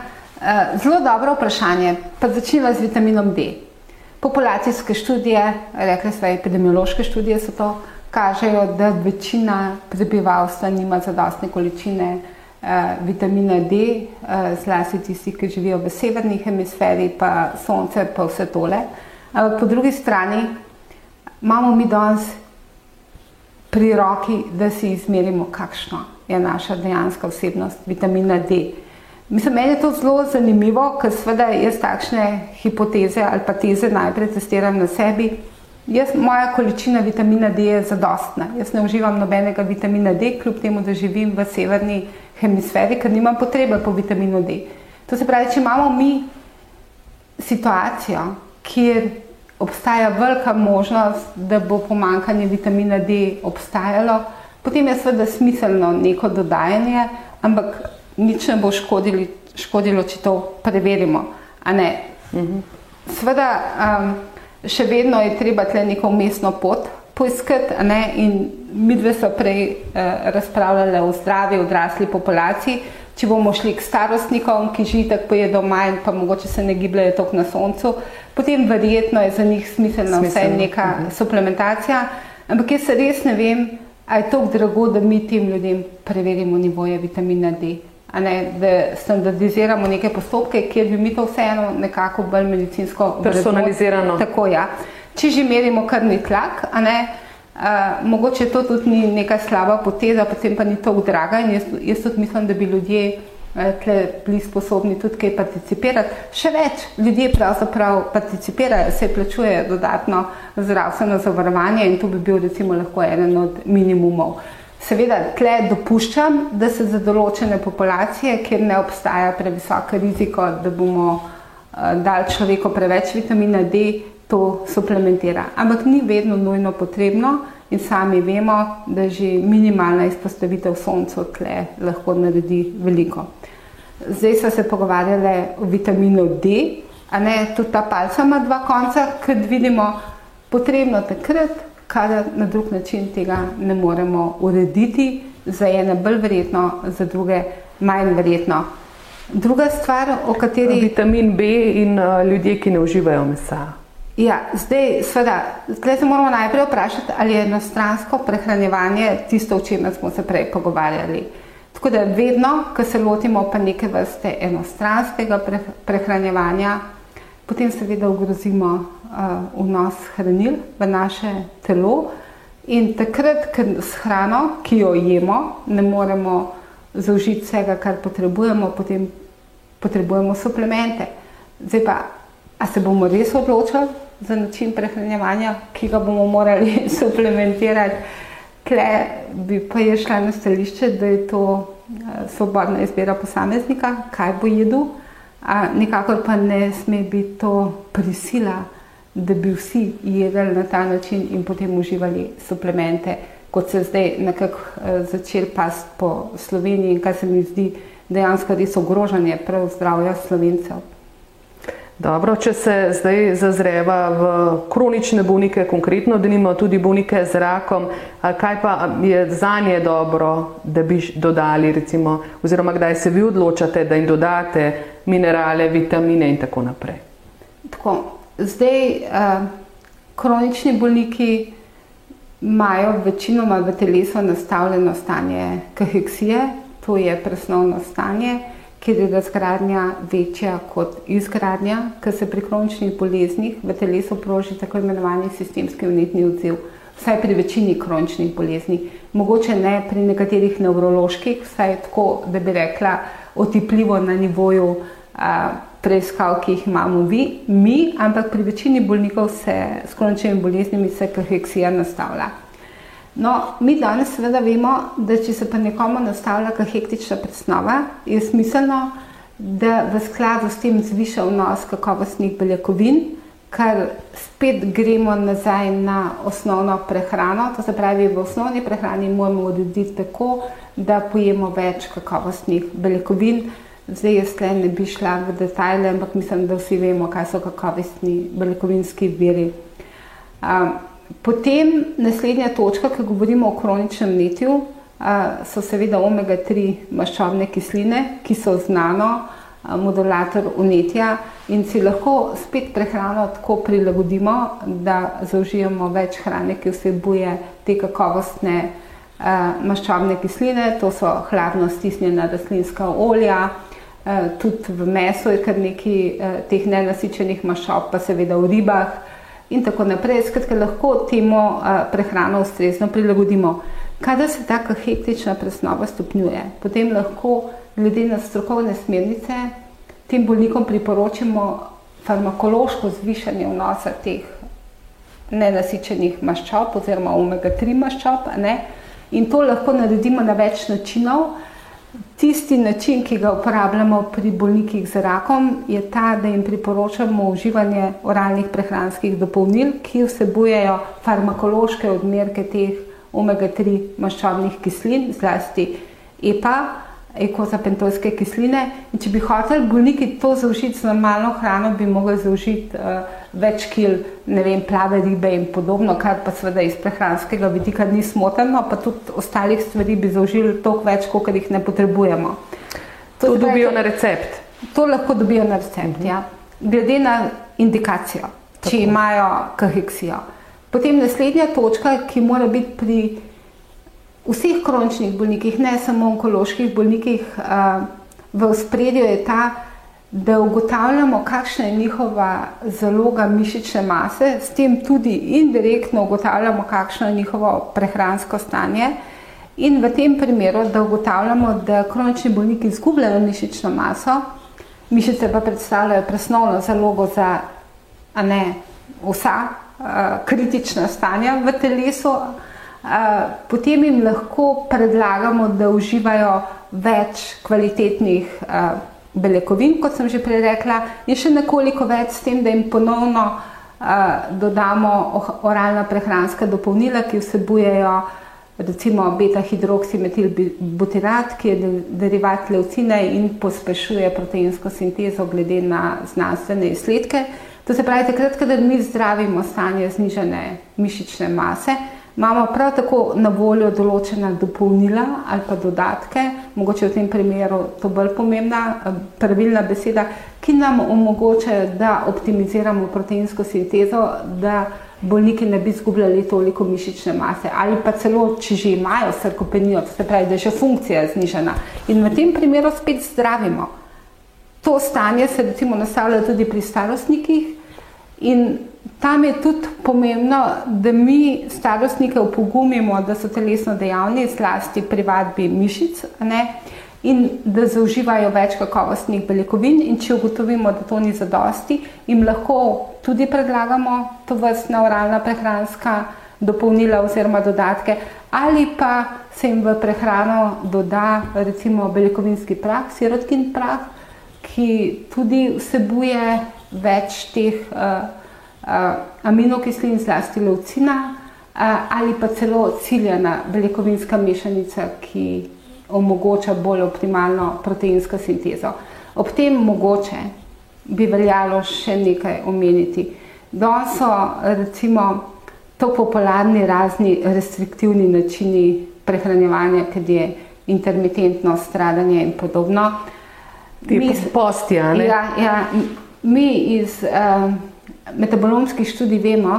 zelo dobro vprašanje. Pa začnimo z vitaminom D. Populacijske študije, rekli smo, epidemiološke študije so to kažejo, da večina prebivalstva nima zadostne količine eh, vitamina D, eh, zlasti tisti, ki živijo v severni hemisferi, pa sonce, pa vse tole. Ampak po drugi strani imamo mi danes pri roki, da si izmerimo, kakšno je naša dejanska vsebnost vitamina D. Mislim, meni je to zelo zanimivo, ker seveda jaz takšne hipoteze ali pa teze najprej testiram na sebi. Jaz, moja količina vitamina D je zadostna. Jaz ne uživam nobenega vitamina D, kljub temu, da živim v severni hemisferi, ker nimam potrebe po vitaminu D. To se pravi, če imamo mi situacijo, kjer obstaja velika možnost, da bo pomankanje vitamina D obstajalo, potem je seveda smiselno neko dodajanje, ampak nič ne bo škodili, škodilo, če to preverimo. Mhm. Sveda, um, še vedno je treba tle neko umestno pot poiskati. In mi dve smo prej uh, razpravljali o zdravi odrasli populaciji. Če bomo šli k starostnikom, ki že tako pojedo manj, pa mogoče se ne gibljajo toliko na soncu, potem verjetno je za njih smiselna vsaj neka uh mhm. -huh. suplementacija. Ampak jaz res ne vem, ali je to drago, da mi tem ljudem preverimo nivoje vitamina D. Ne, da standardiziramo neke postopke, kjer bi mi to vseeno nekako bolj medicinsko personalizirano. Tako, ja. Če že merimo krvni tlak, ne, uh, mogoče to tudi ni neka slaba poteza, potem pa ni to draga in jaz, jaz tudi mislim, da bi ljudje uh, bili sposobni tudi kaj participirati. Še več ljudje pravzaprav participirajo, se plačujejo dodatno zdravstveno zavarovanje in to bi bil recimo lahko eden od minimumov. Seveda, tle dopuščam, da se za določene populacije, kjer ne obstaja previsoka riziko, da bomo uh, dali človeku preveč vitamina D, to suplementira. Ampak ni vedno nujno potrebno in sami vemo, da že minimalna izpostavitev soncu tle lahko naredi veliko. Zdaj so se pogovarjali o vitaminu D, a ne tudi ta palca ima dva konca, ker vidimo potrebno takrat, kadar na drug način tega ne moremo urediti, za ene bolj verjetno, za druge manj verjetno. Druga stvar, o kateri. Vitamin B in uh, ljudje, ki ne uživajo mesa. Ja, zdaj, seveda, zdaj se moramo najprej vprašati, ali je enostransko prehranjevanje tisto, o čemer smo se prej pogovarjali. Tako da vedno, ko se lotimo pa neke vrste enostranskega prehranjevanja, potem seveda ogrozimo uh, vnos hranil v naše telo. In takrat, ker s hrano, ki jo jemo, ne moremo zaužiti vsega, kar potrebujemo, potem potrebujemo suplemente. Zdaj pa, a se bomo res odločili za način prehranjevanja, ki ga bomo morali (laughs) suplementirati, kle bi pa je šla na stališče, da je to svobodna izbira posameznika, kaj bo jedel, nikakor pa ne sme biti to prisila da bi vsi jedli na ta način in potem uživali suplemente, kot se zdaj nekako eh, začel past po Sloveniji in kar se mi zdi dejansko res ogrožanje prav zdravja slovencev. Dobro, če se zdaj zazreva v kronične bolnike, konkretno, da nimamo tudi bolnike z rakom, kaj pa je za nje dobro, da bi dodali, recimo, oziroma kdaj se vi odločate, da jim dodate minerale, vitamine in tako naprej? Tako, Zdaj, uh, kronični bolniki imajo večinoma v telesu nastavljeno stanje kaheksije, to je presnovno stanje, kjer je razgradnja večja kot izgradnja, ker se pri kroničnih boleznih v telesu proži tako imenovani sistemski unitni odziv. Vsaj pri večini kroničnih bolezni, mogoče ne pri nekaterih nevroloških, vsaj tako, da bi rekla, otipljivo na nivoju uh, preiskav, ki jih imamo vi, mi, ampak pri večini bolnikov se s kroničnimi boleznimi se kaheksija nastavlja. No, mi danes seveda vemo, da če se pa nekomu nastavlja kahektična presnova, je smiselno, da v skladu s tem zviša vnos kakovostnih beljakovin, kar spet gremo nazaj na osnovno prehrano. To se pravi, v osnovni prehrani moramo odrediti tako, da pojemo več kakovostnih beljakovin, Zdaj, jaz le ne bi šla v detajle, ampak mislim, da vsi vemo, kaj so kakovostni beljakovinski viri. Um, potem naslednja točka, ki govorimo o kroničnem netju, uh, so seveda omega-3 maščobne kisline, ki so znano uh, modulator unetja in si lahko spet prehrano tako prilagodimo, da zaužijemo več hrane, ki vsebuje te kakovostne uh, maščobne kisline, to so hladno stisnjena rastlinska olja, tudi v mesu je kar nekaj eh, teh nenasičenih maščob, pa seveda v ribah in tako naprej. Skratka, lahko temu eh, prehrano ustrezno prilagodimo. Kadar se taka hektična presnova stopnjuje, potem lahko glede na strokovne smernice tem bolnikom priporočimo farmakološko zvišanje vnosa teh nenasičenih maščob oziroma omega-3 maščob. In to lahko naredimo na več načinov. Tisti način, ki ga uporabljamo pri bolnikih z rakom, je ta, da jim priporočamo uživanje oralnih prehranskih dopolnil, ki vsebujejo farmakološke odmerke teh omega-3 maščobnih kislin, zlasti EPA, ekozapentolske kisline. In če bi hoteli bolniki to zaužiti z normalno hrano, bi mogli zaužiti uh, več kil, ne vem, plave ribe in podobno, kar pa seveda iz prehranskega vidika ni smotrno, pa tudi ostalih stvari bi zaužili toliko več, kot jih ne potrebujemo. To, to dobijo na recept. To lahko dobijo na recept, ja. glede na indikacijo, Tako. če imajo kaheksijo. Potem naslednja točka, ki mora biti pri vseh kroničnih bolnikih, ne samo onkoloških bolnikih, v spredju je ta, da ugotavljamo, kakšna je njihova zaloga mišične mase, s tem tudi indirektno ugotavljamo, kakšno je njihovo prehransko stanje. In v tem primeru, da ugotavljamo, da kronični bolniki izgubljajo mišično maso, mišice pa predstavljajo presnovno zalogo za ne, vsa uh, kritična stanja v telesu, potem jim lahko predlagamo, da uživajo več kvalitetnih beljakovin, kot sem že prej rekla, in še nekoliko več s tem, da jim ponovno dodamo oralna prehranska dopolnila, ki vsebujejo recimo beta-hidroksimetilbutirat, ki je derivat leucine in pospešuje proteinsko sintezo glede na znanstvene izsledke. To se pravi, takrat, kadar mi zdravimo stanje znižene mišične mase, Imamo prav tako na voljo določena dopolnila ali pa dodatke, mogoče v tem primeru to bolj pomembna, eh, pravilna beseda, ki nam omogočajo, da optimiziramo proteinsko sintezo, da bolniki ne bi izgubljali toliko mišične mase ali pa celo, če že imajo sarkopenijo, se pravi, da je že funkcija znižena. In v tem primeru spet zdravimo. To stanje se recimo nastavlja tudi pri starostnikih in Tam je tudi pomembno, da mi starostnike opogumimo, da so telesno dejavni, zlasti pri vadbi mišic, ne? in da zaužívajo več kakovostnih beljakovin. In če ugotovimo, da to ni zadosti, jim lahko tudi predlagamo to vrstna oralna prehranska dopolnila oziroma dodatke, ali pa se jim v prehrano doda recimo beljakovinski prah, sirotkin prah, ki tudi vsebuje več teh. Uh, uh, aminokislin, zlasti leucina, uh, ali pa celo ciljena beljakovinska mešanica, ki omogoča bolj optimalno proteinsko sintezo. Ob tem mogoče bi veljalo še nekaj omeniti. Danes so recimo to popularni razni restriktivni načini prehranjevanja, kad je intermitentno stradanje in podobno. Mi, posti, ja, ja, mi iz uh, metabolomskih študij vemo,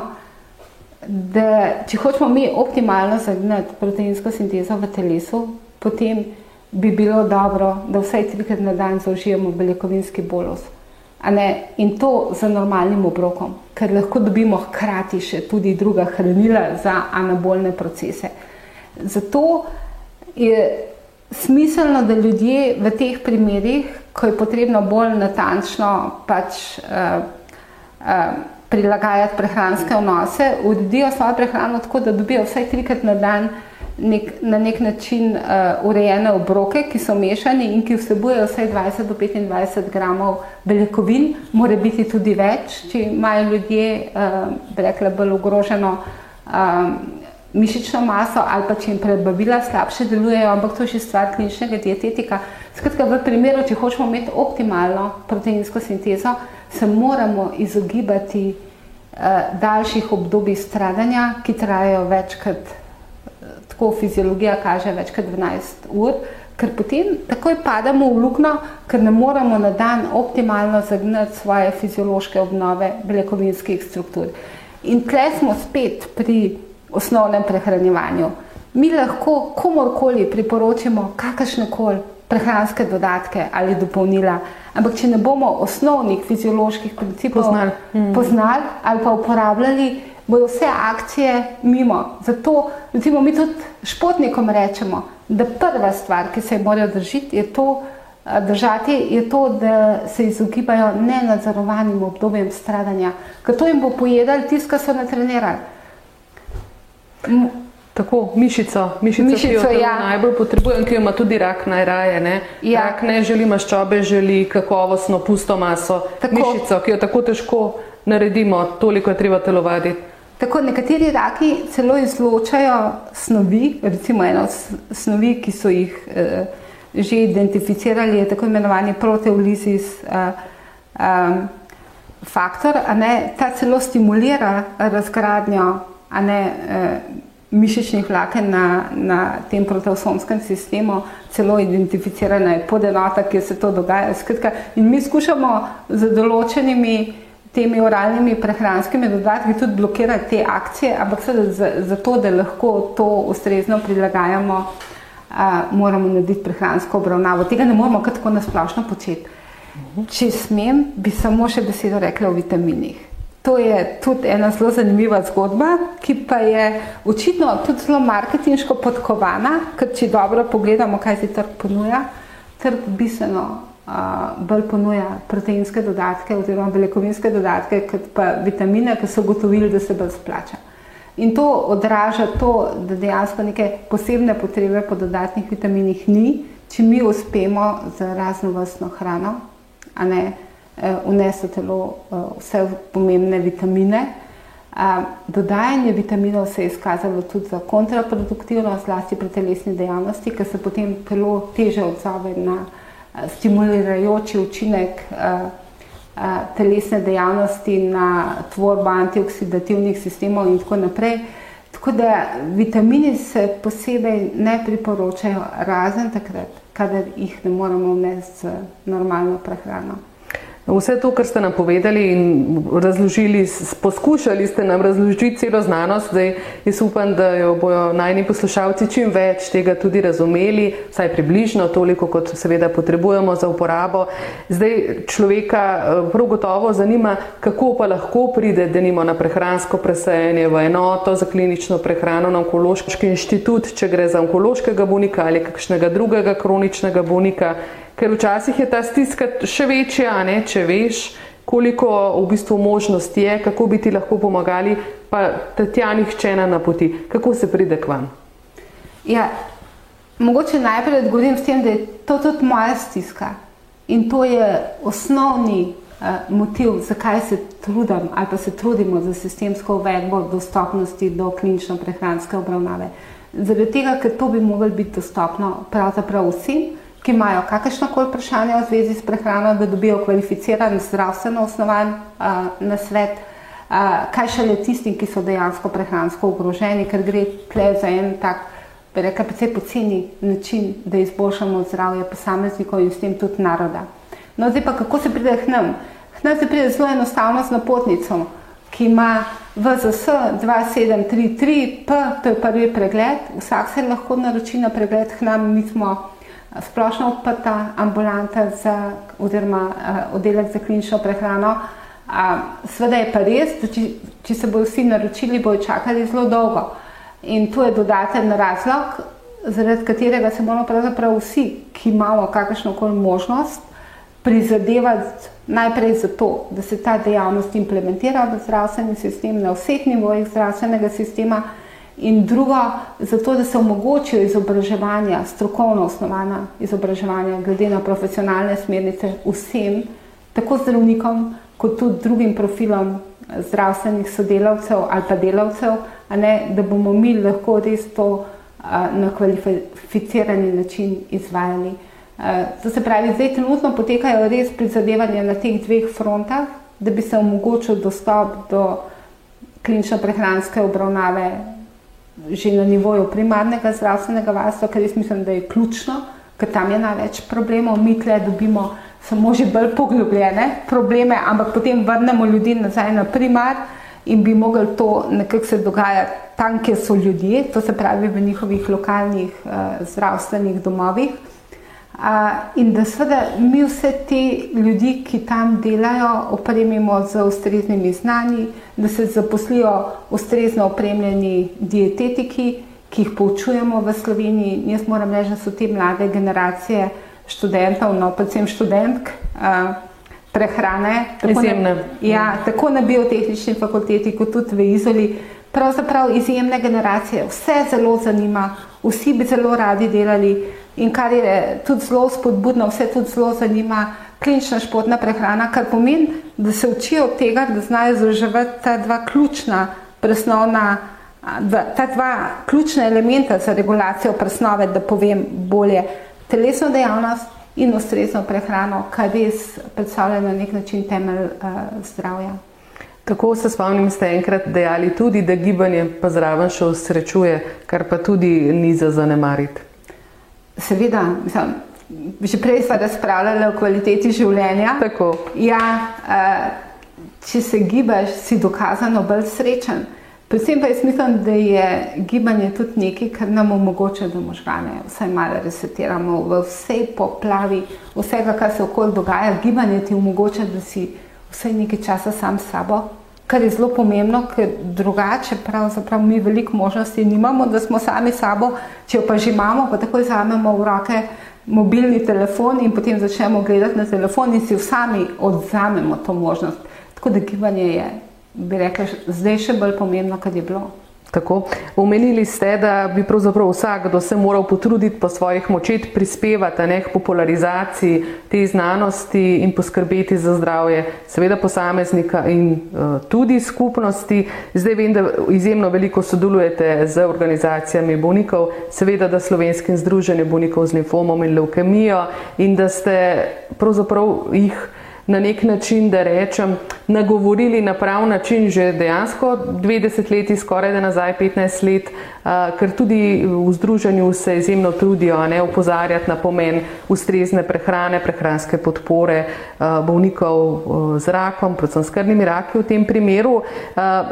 da če hočemo mi optimalno zagnati proteinsko sintezo v telesu, potem bi bilo dobro, da vsaj trikrat na dan zaužijemo beljakovinski bolus. In to z normalnim obrokom, ker lahko dobimo hkrati še tudi druga hranila za anabolne procese. Zato je smiselno, da ljudje v teh primerih, ko je potrebno bolj natančno pač uh, Eh, prilagajati prehranske vnose, uredijo svojo prehrano tako, da dobijo vsaj trikrat na dan nek, na nek način uh, urejene obroke, ki so mešani in ki vsebujejo vsaj 20 do 25 gramov beljakovin, mora biti tudi več, če imajo ljudje, uh, bi rekla, bolj ogroženo um, mišično maso ali pa če jim prebavila slabše delujejo, ampak to je še stvar kliničnega dietetika. Skratka, v primeru, če hočemo imeti optimalno proteinsko sintezo, se moramo izogibati uh, daljših obdobij stradanja, ki trajajo večkrat, uh, tako fiziologija kaže, večkrat 12 ur, ker potem takoj padamo v luknjo, ker ne moremo na dan optimalno zagnati svoje fiziološke obnove beljakovinskih struktur. In tle smo spet pri osnovnem prehranjevanju. Mi lahko komorkoli priporočimo kakršne koli prehranske dodatke ali dopolnila, Ampak, če ne bomo osnovnih fizioloških principov poznali, mm. poznali ali pa uporabljali, bodo vse akcije mimo. Zato, recimo, mi tudi športnikom rečemo, da prva stvar, ki se jih morajo držiti, je to, eh, držati, je to, da se izogibajo nenadzorovanim obdobjem stradanja, ker to jim bo pojedali tisto, kar so natrenirali. Tako, mišico, mišico, mišico ki jo ja. najbolj potrebujem, ki jo ima tudi rak najraje. Ne? Ja. Rak ne želi maščobe, želi kakovostno, pusto maso. Tako. Mišico, ki jo tako težko naredimo, toliko je treba telovaditi. Tako, nekateri raki celo izločajo snovi, recimo eno snovi, ki so jih eh, že identificirali, je tako imenovani proteolizis uh, um, faktor, ne, ta celo stimulira razgradnjo, ne, uh, mišičnih vlaken na, na tem proteosomskem sistemu, celo identificirana je podenota, kjer se to dogaja. Skratka, in mi skušamo z določenimi temi oralnimi prehranskimi dodatki tudi blokirati te akcije, ampak za, za to, da lahko to ustrezno prilagajamo, a, moramo narediti prehransko obravnavo. Tega ne moramo kar tako nasplošno početi. Če smem, bi samo še besedo rekla o vitaminih. To je tudi ena zelo zanimiva zgodba, ki pa je očitno tudi zelo marketinško podkovana, ker če dobro pogledamo, kaj si trg ponuja, trg bistveno bolj ponuja proteinske dodatke oziroma beljakovinske dodatke, kot pa vitamine, ki so ugotovili, da se bolj splača. In to odraža to, da dejansko neke posebne potrebe po dodatnih vitaminih ni, če mi uspemo z raznovrstno hrano, a ne vnesti telo vse pomembne vitamine. Dodajanje vitaminov se je izkazalo tudi za kontraproduktivno, zlasti pri telesni dejavnosti, ker se potem telo teže odzove na stimulirajoči učinek telesne dejavnosti na tvorbo antioksidativnih sistemov in tako naprej. Tako da vitamini se posebej ne priporočajo razen takrat, kadar jih ne moramo vnesti z normalno prehrano. Vse to, kar ste nam povedali in razložili, poskušali ste nam razložiti celo znanost, zdaj jaz upam, da jo bojo najni poslušalci čim več tega tudi razumeli, vsaj približno toliko, kot seveda potrebujemo za uporabo. Zdaj človeka eh, prav gotovo zanima, kako pa lahko pride, da nimo na prehransko presajanje v enoto za klinično prehrano na onkološki inštitut, če gre za onkološkega bolnika ali kakšnega drugega kroničnega bolnika ker včasih je ta stiska še večja, ne, če veš, koliko v bistvu možnosti je, kako bi ti lahko pomagali, pa te tja nihče ne napoti. Kako se pride k vam? Ja, mogoče najprej odgovorim s tem, da je to tudi moja stiska. In to je osnovni uh, motiv, zakaj se trudim ali pa se trudimo za sistemsko uvedbo dostopnosti do klinično prehranske obravnave. Zaradi tega, ker to bi moglo biti dostopno pravzaprav vsem, ki imajo kakršno koli vprašanje v zvezi s prehrano, da dobijo kvalificiran zdravstveno osnovan uh, na svet, uh, kaj šele tistim, ki so dejansko prehransko ogroženi, ker gre tle za en tak, bi rekel, precej poceni način, da izboljšamo zdravje posameznikov in s tem tudi naroda. No, zdaj pa kako se pride k nam? K nam se pride zelo enostavno z napotnico, ki ima VZS 2733, P, to je prvi pregled, vsak se lahko naroči na pregled k nam, mi smo splošno odprta ambulanta za, oziroma uh, oddelek za klinično prehrano. Uh, Sveda je pa res, da če, če se bodo vsi naročili, bojo čakali zelo dolgo. In to je dodaten razlog, zaradi katerega se moramo pravzaprav vsi, ki imamo kakršno koli možnost, prizadevati najprej za to, da se ta dejavnost implementira v zdravstveni sistem na vseh nivojih zdravstvenega sistema, In drugo, zato, da se omogočijo izobraževanja, strokovno osnovana izobraževanja, glede na profesionalne smernice vsem, tako zdravnikom, kot tudi drugim profilom zdravstvenih sodelavcev ali pa delavcev, ne, da bomo mi lahko res to a, na kvalificirani način izvajali. A, to se pravi, zdaj trenutno potekajo res prizadevanja na teh dveh frontah, da bi se omogočil dostop do klinično-prehranske obravnave že na nivoju primarnega zdravstvenega varstva, ker jaz mislim, da je ključno, ker tam je največ problemov, mi tle dobimo samo že bolj poglobljene probleme, ampak potem vrnemo ljudi nazaj na primar in bi mogli to nekako se dogajati tam, kjer so ljudje, to se pravi v njihovih lokalnih uh, zdravstvenih domovih. In da seveda mi vse te ljudi, ki tam delajo, opremimo z ustreznimi znanji, da se zaposlijo ustrezno opremljeni dietetiki, ki jih poučujemo v Sloveniji. Jaz moram reči, da so te mlade generacije študentov, no predvsem študentk prehrane, tako na, ja, tako na biotehnični fakulteti, kot tudi v Izoli, pravzaprav izjemne generacije. Vse zelo zanima, vsi bi zelo radi delali in kar je tudi zelo spodbudno, vse tudi zelo zanima, klinična športna prehrana, kar pomeni, da se učijo tega, da znajo združevati ta dva ključna presnovna, ta dva ključna elementa za regulacijo presnove, da povem bolje, telesno dejavnost in ustrezno prehrano, kar res predstavlja na nek način temelj uh, zdravja. Tako se spomnim, ste enkrat dejali tudi, da gibanje pa zraven še osrečuje, kar pa tudi ni za zanemariti. Seveda, mislim, že prej smo razpravljali o kvaliteti življenja. Tako. Ja, če se gibaš, si dokazano bolj srečen. Predvsem pa jaz mislim, da je gibanje tudi nekaj, kar nam omogoča, da možgane vsaj malo resetiramo v vsej poplavi vsega, kar se okoli dogaja. Gibanje ti omogoča, da si vsaj nekaj časa sam s sabo, kar je zelo pomembno, ker drugače pravzaprav mi veliko možnosti nimamo, da smo sami sabo, če jo pa že imamo, pa takoj vzamemo v roke mobilni telefon in potem začnemo gledati na telefon in si sami odzamemo to možnost. Tako da gibanje je bi rekla, zdaj še bolj pomembno, kot je bilo. Tako. Omenili ste, da bi pravzaprav vsakdo se moral potruditi po svojih močeh prispevati ne, k popularizaciji te znanosti in poskrbeti za zdravje, seveda posameznika in uh, tudi skupnosti. Zdaj vem, da izjemno veliko sodelujete z organizacijami bolnikov, seveda da slovenskim združenjem bolnikov z limfomom in leukemijo in da ste pravzaprav jih na nek način, da rečem, nagovorili na prav način že dejansko 20 let, skoraj da nazaj 15 let, ker tudi v združenju se izjemno trudijo ne upozarjati na pomen ustrezne prehrane, prehranske podpore bolnikov z rakom, predvsem s krvnimi raki v tem primeru.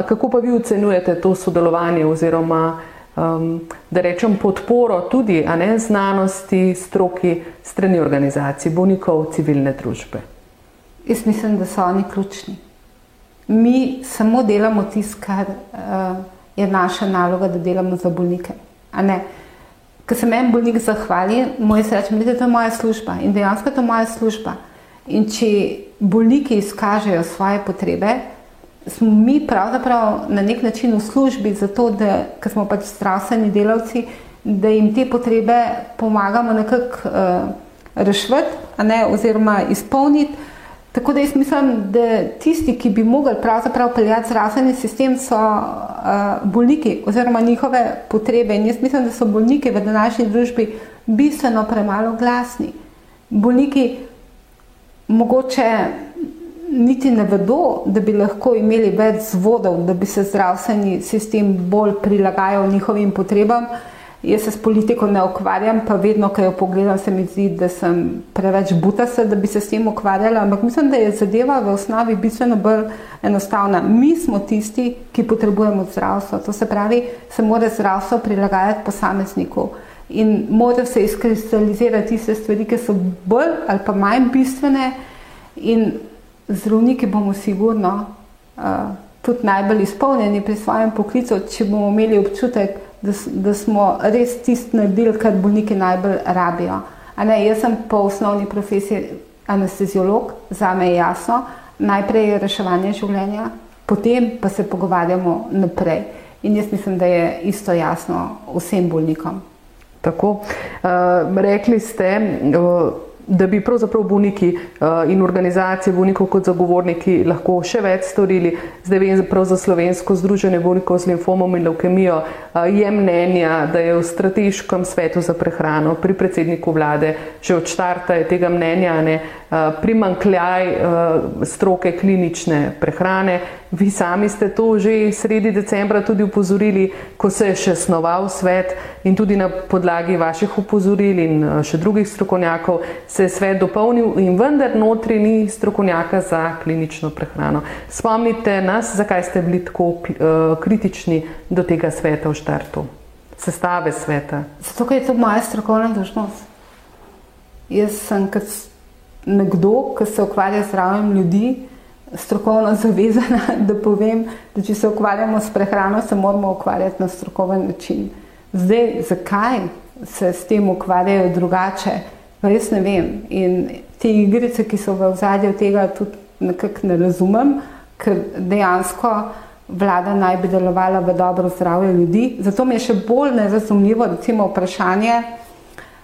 Kako pa vi ocenjujete to sodelovanje oziroma Um, da rečem, podporo tudi ne, znanosti, stroki, strani organizacij, bolnikov, civilne družbe. Jaz mislim, da so oni ključni. Mi samo delamo tisto, kar uh, je naša naloga, da delamo za bolnike. Ko se meni bolnik zahvali, moj se reče, da je to moja služba in dejansko je to moja služba. In če bolniki izkažejo svoje potrebe, smo mi pravzaprav na nek način v službi za to, da smo pač zdravstveni delavci, da jim te potrebe pomagamo nekako uh, rešiti oziroma izpolniti. Tako da jaz mislim, da tisti, ki bi mogli pravzaprav peljati zdravstveni sistem, so uh, bolniki oziroma njihove potrebe. In jaz mislim, da so bolniki v današnji družbi bistveno premalo glasni. Bolniki mogoče niti ne vedo, da bi lahko imeli več zvodov, da bi se zdravstveni sistem bolj prilagajal njihovim potrebam. Uh, Jaz se s politiko ne ukvarjam, pa vedno, ko jo pogledam, se mi zdi, da sem preveč butasa, da bi se s tem ukvarjala. Ampak mislim, da je zadeva v osnovi bistveno bolj enostavna. Mi smo tisti, ki potrebujemo zdravstvo. To se pravi, se mora zdravstvo prilagajati posamezniku. In mora se izkristalizirati tiste stvari, ki so bolj ali pa manj bistvene, in zdravniki bomo sigurno uh, tudi najbolj izpolnjeni pri svojem poklicu, če bomo imeli občutek, da, da smo res tisto naredili, kar bolniki najbolj rabijo. Ne, jaz sem po osnovni profesiji anesteziolog, za me je jasno, najprej je reševanje življenja, potem pa se pogovarjamo naprej. In jaz mislim, da je isto jasno vsem bolnikom. Tako, uh, rekli ste, uh, da bi pravzaprav bolniki uh, in organizacije bolnikov kot zagovorniki lahko še več storili. Zdaj vem, prav za slovensko združenje bolnikov z limfomom in leukemijo uh, je mnenja, da je v strateškem svetu za prehrano pri predsedniku vlade že od štarta je tega mnenja, ne, uh, primankljaj stroke klinične prehrane, Vi sami ste to že sredi decembra tudi upozorili, ko se je še snoval svet in tudi na podlagi vaših upozoril in eh, še drugih strokovnjakov se je svet dopolnil in vendar notri ni strokovnjaka za klinično prehrano. Spomnite nas, zakaj ste bili tako uh, kritični do tega sveta v štartu, sestave sveta. Zato, ker je to moja strokovna dožnost. Jaz sem kot nekdo, ki se ukvarja z zdravjem ljudi, strokovno zavezana, (laughs) da povem, da če se ukvarjamo s prehrano, se moramo ukvarjati na strokoven način. Zdaj, zakaj se s tem ukvarjajo drugače, pa res ne vem. In te igrice, ki so v zadju tega, tudi nekako ne razumem, ker dejansko vlada naj bi delovala v dobro zdravje ljudi. Zato mi je še bolj nerazumljivo, recimo, vprašanje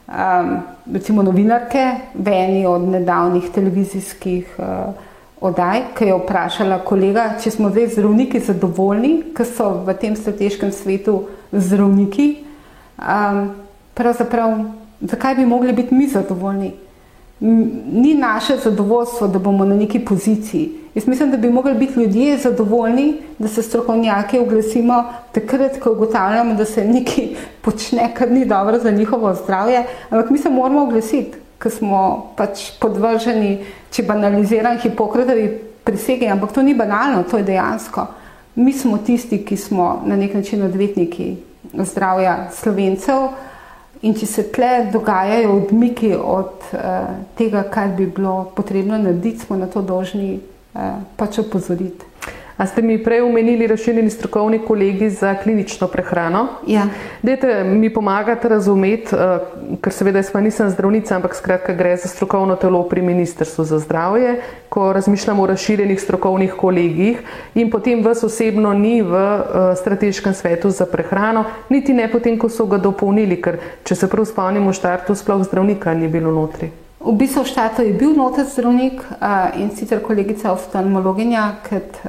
um, recimo novinarke v eni od nedavnih televizijskih uh, oddaj, ki je vprašala kolega, če smo zdaj zdravniki zadovoljni, ker so v tem strateškem svetu zdravniki. Um, pravzaprav zakaj bi mogli biti mi zadovoljni? Ni naše zadovoljstvo, da bomo na neki poziciji. Jaz mislim, da bi mogli biti ljudje zadovoljni, da se strokovnjaki oglasimo takrat, ko ugotavljamo, da se nekaj počne, kar ni dobro za njihovo zdravje, ampak mi se moramo oglasiti, ker smo pač podvrženi, če banaliziram Hipokratovi prisegi, ampak to ni banalno, to je dejansko. Mi smo tisti, ki smo na nek način odvetniki zdravja slovencev in če se tle dogajajo odmiki od uh, tega, kar bi bilo potrebno narediti, smo na to dolžni uh, pač opozoriti. A ste mi prej omenili razširjeni strokovni kolegi za klinično prehrano? Ja. Dajte mi pomagati razumeti, uh, ker seveda jaz pa nisem zdravnica, ampak skratka gre za strokovno telo pri Ministrstvu za zdravje, ko razmišljamo o razširjenih strokovnih kolegijih in potem vas osebno ni v uh, strateškem svetu za prehrano, niti ne potem, ko so ga dopolnili, ker če se prav spomnimo, v štartu sploh zdravnika ni bilo notri. V bistvu v štatu je bil noter zdravnik in sicer kolegica oftalmologinja, kot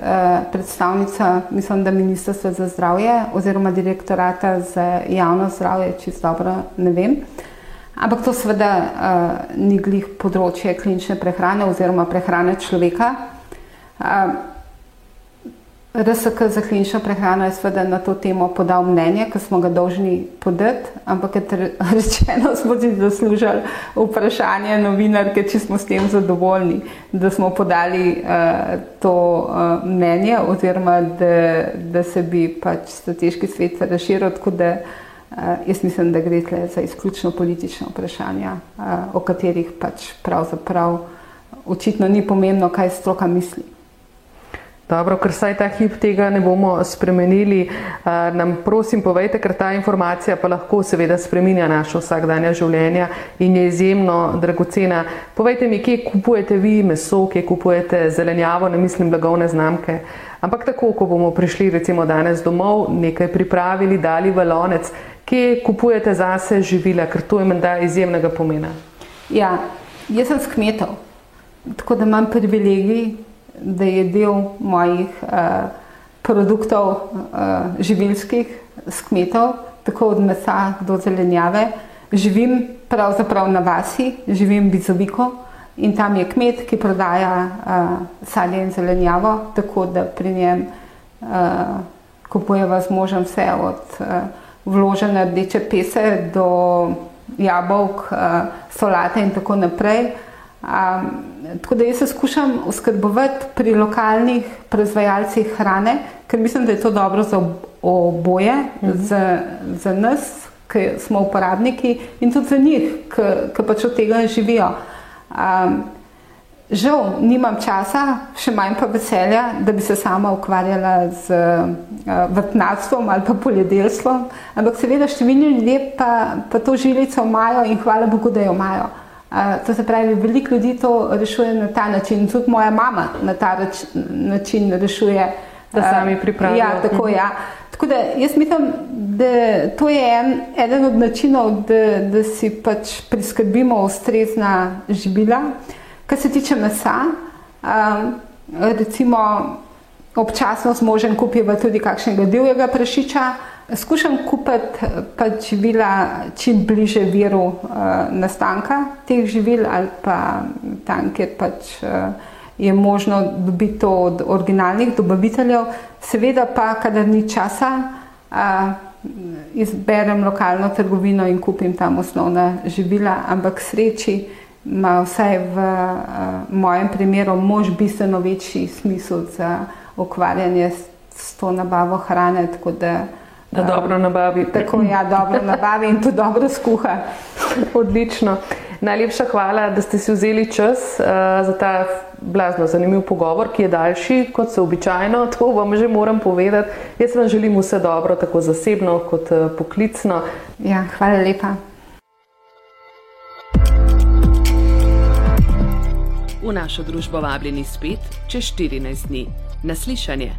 predstavnica, mislim, da Ministrstva za zdravje oziroma direktorata za javno zdravje, če dobro ne vem. Ampak to seveda ni glih področje klinične prehrane oziroma prehrane človeka. RSK za klinično prehrano je seveda na to temo podal mnenje, ki smo ga dolžni podati, ampak je (laughs) rečeno, smo si zaslužili vprašanje novinarke, če smo s tem zadovoljni, da smo podali uh, to uh, mnenje oziroma da, da se bi pač strateški svet razširil, da uh, jaz mislim, da gre tle za izključno politično vprašanje, uh, o katerih pač pravzaprav očitno ni pomembno, kaj stroka misli. Dobro, ker saj ta hip tega ne bomo spremenili, nam prosim povejte, ker ta informacija pa lahko seveda spreminja naše vsakdanja življenja in je izjemno dragocena. Povejte mi, kje kupujete vi meso, kje kupujete zelenjavo, ne mislim blagovne znamke, ampak tako, ko bomo prišli recimo danes domov, nekaj pripravili, dali v lonec, kje kupujete zase živila, ker to je menda izjemnega pomena. Ja, jaz sem s kmetov, tako da imam privilegij, da je del mojih uh, produktov uh, živilskih s kmetov, tako od mesa do zelenjave. Živim pravzaprav na vasi, živim v Bizoviko in tam je kmet, ki prodaja uh, sadje in zelenjavo, tako da pri njem uh, kupujeva z možem vse od uh, vložene rdeče pese do jabolk, uh, solate in tako naprej. Um, tako da jaz se skušam oskrbovati pri lokalnih proizvajalcih hrane, ker mislim, da je to dobro za oboje, mhm. za, za nas, ki smo uporabniki, in tudi za njih, ki pač od tega živijo. Um, žal, nimam časa, še manj pa veselja, da bi se sama ukvarjala z uh, vrtnarstvom ali pa poljedelstvom, ampak seveda številni ljudje pa, pa to žilico imajo in hvala Bogu, da jo imajo. To se pravi, veliko ljudi to rešuje na ta način, tudi moja mama na ta reč, način rešuje. Da sami pripravijo. Ja, tako, ja. tako da jaz mislim, da to je en, eden od načinov, da, da si pač priskrbimo ustrezna živila. Kar se tiče mesa, um, recimo občasno z možem kupiva tudi kakšnega divjega prašiča, Skušam kupiti pač živila čim bliže viru uh, nastanka teh živil ali pa tam, kjer pač uh, je možno dobiti to od originalnih dobaviteljev. Seveda pa, kadar ni časa, uh, izberem lokalno trgovino in kupim tam osnovna živila, ampak sreči ima vsaj v uh, mojem primeru mož bistveno večji smisel za ukvarjanje s, s to nabavo hrane, tako da Da dobro nabavi. Tako ja, dobro nabavi in tudi dobro skuha. Odlično. Najlepša hvala, da ste si vzeli čas uh, za ta blazno zanimiv pogovor, ki je daljši kot se običajno. To vam že moram povedati. Jaz vam želim vse dobro, tako zasebno kot uh, poklicno. Ja, hvala lepa. V našo družbo vabljeni spet čez 14 dni. Naslišanje.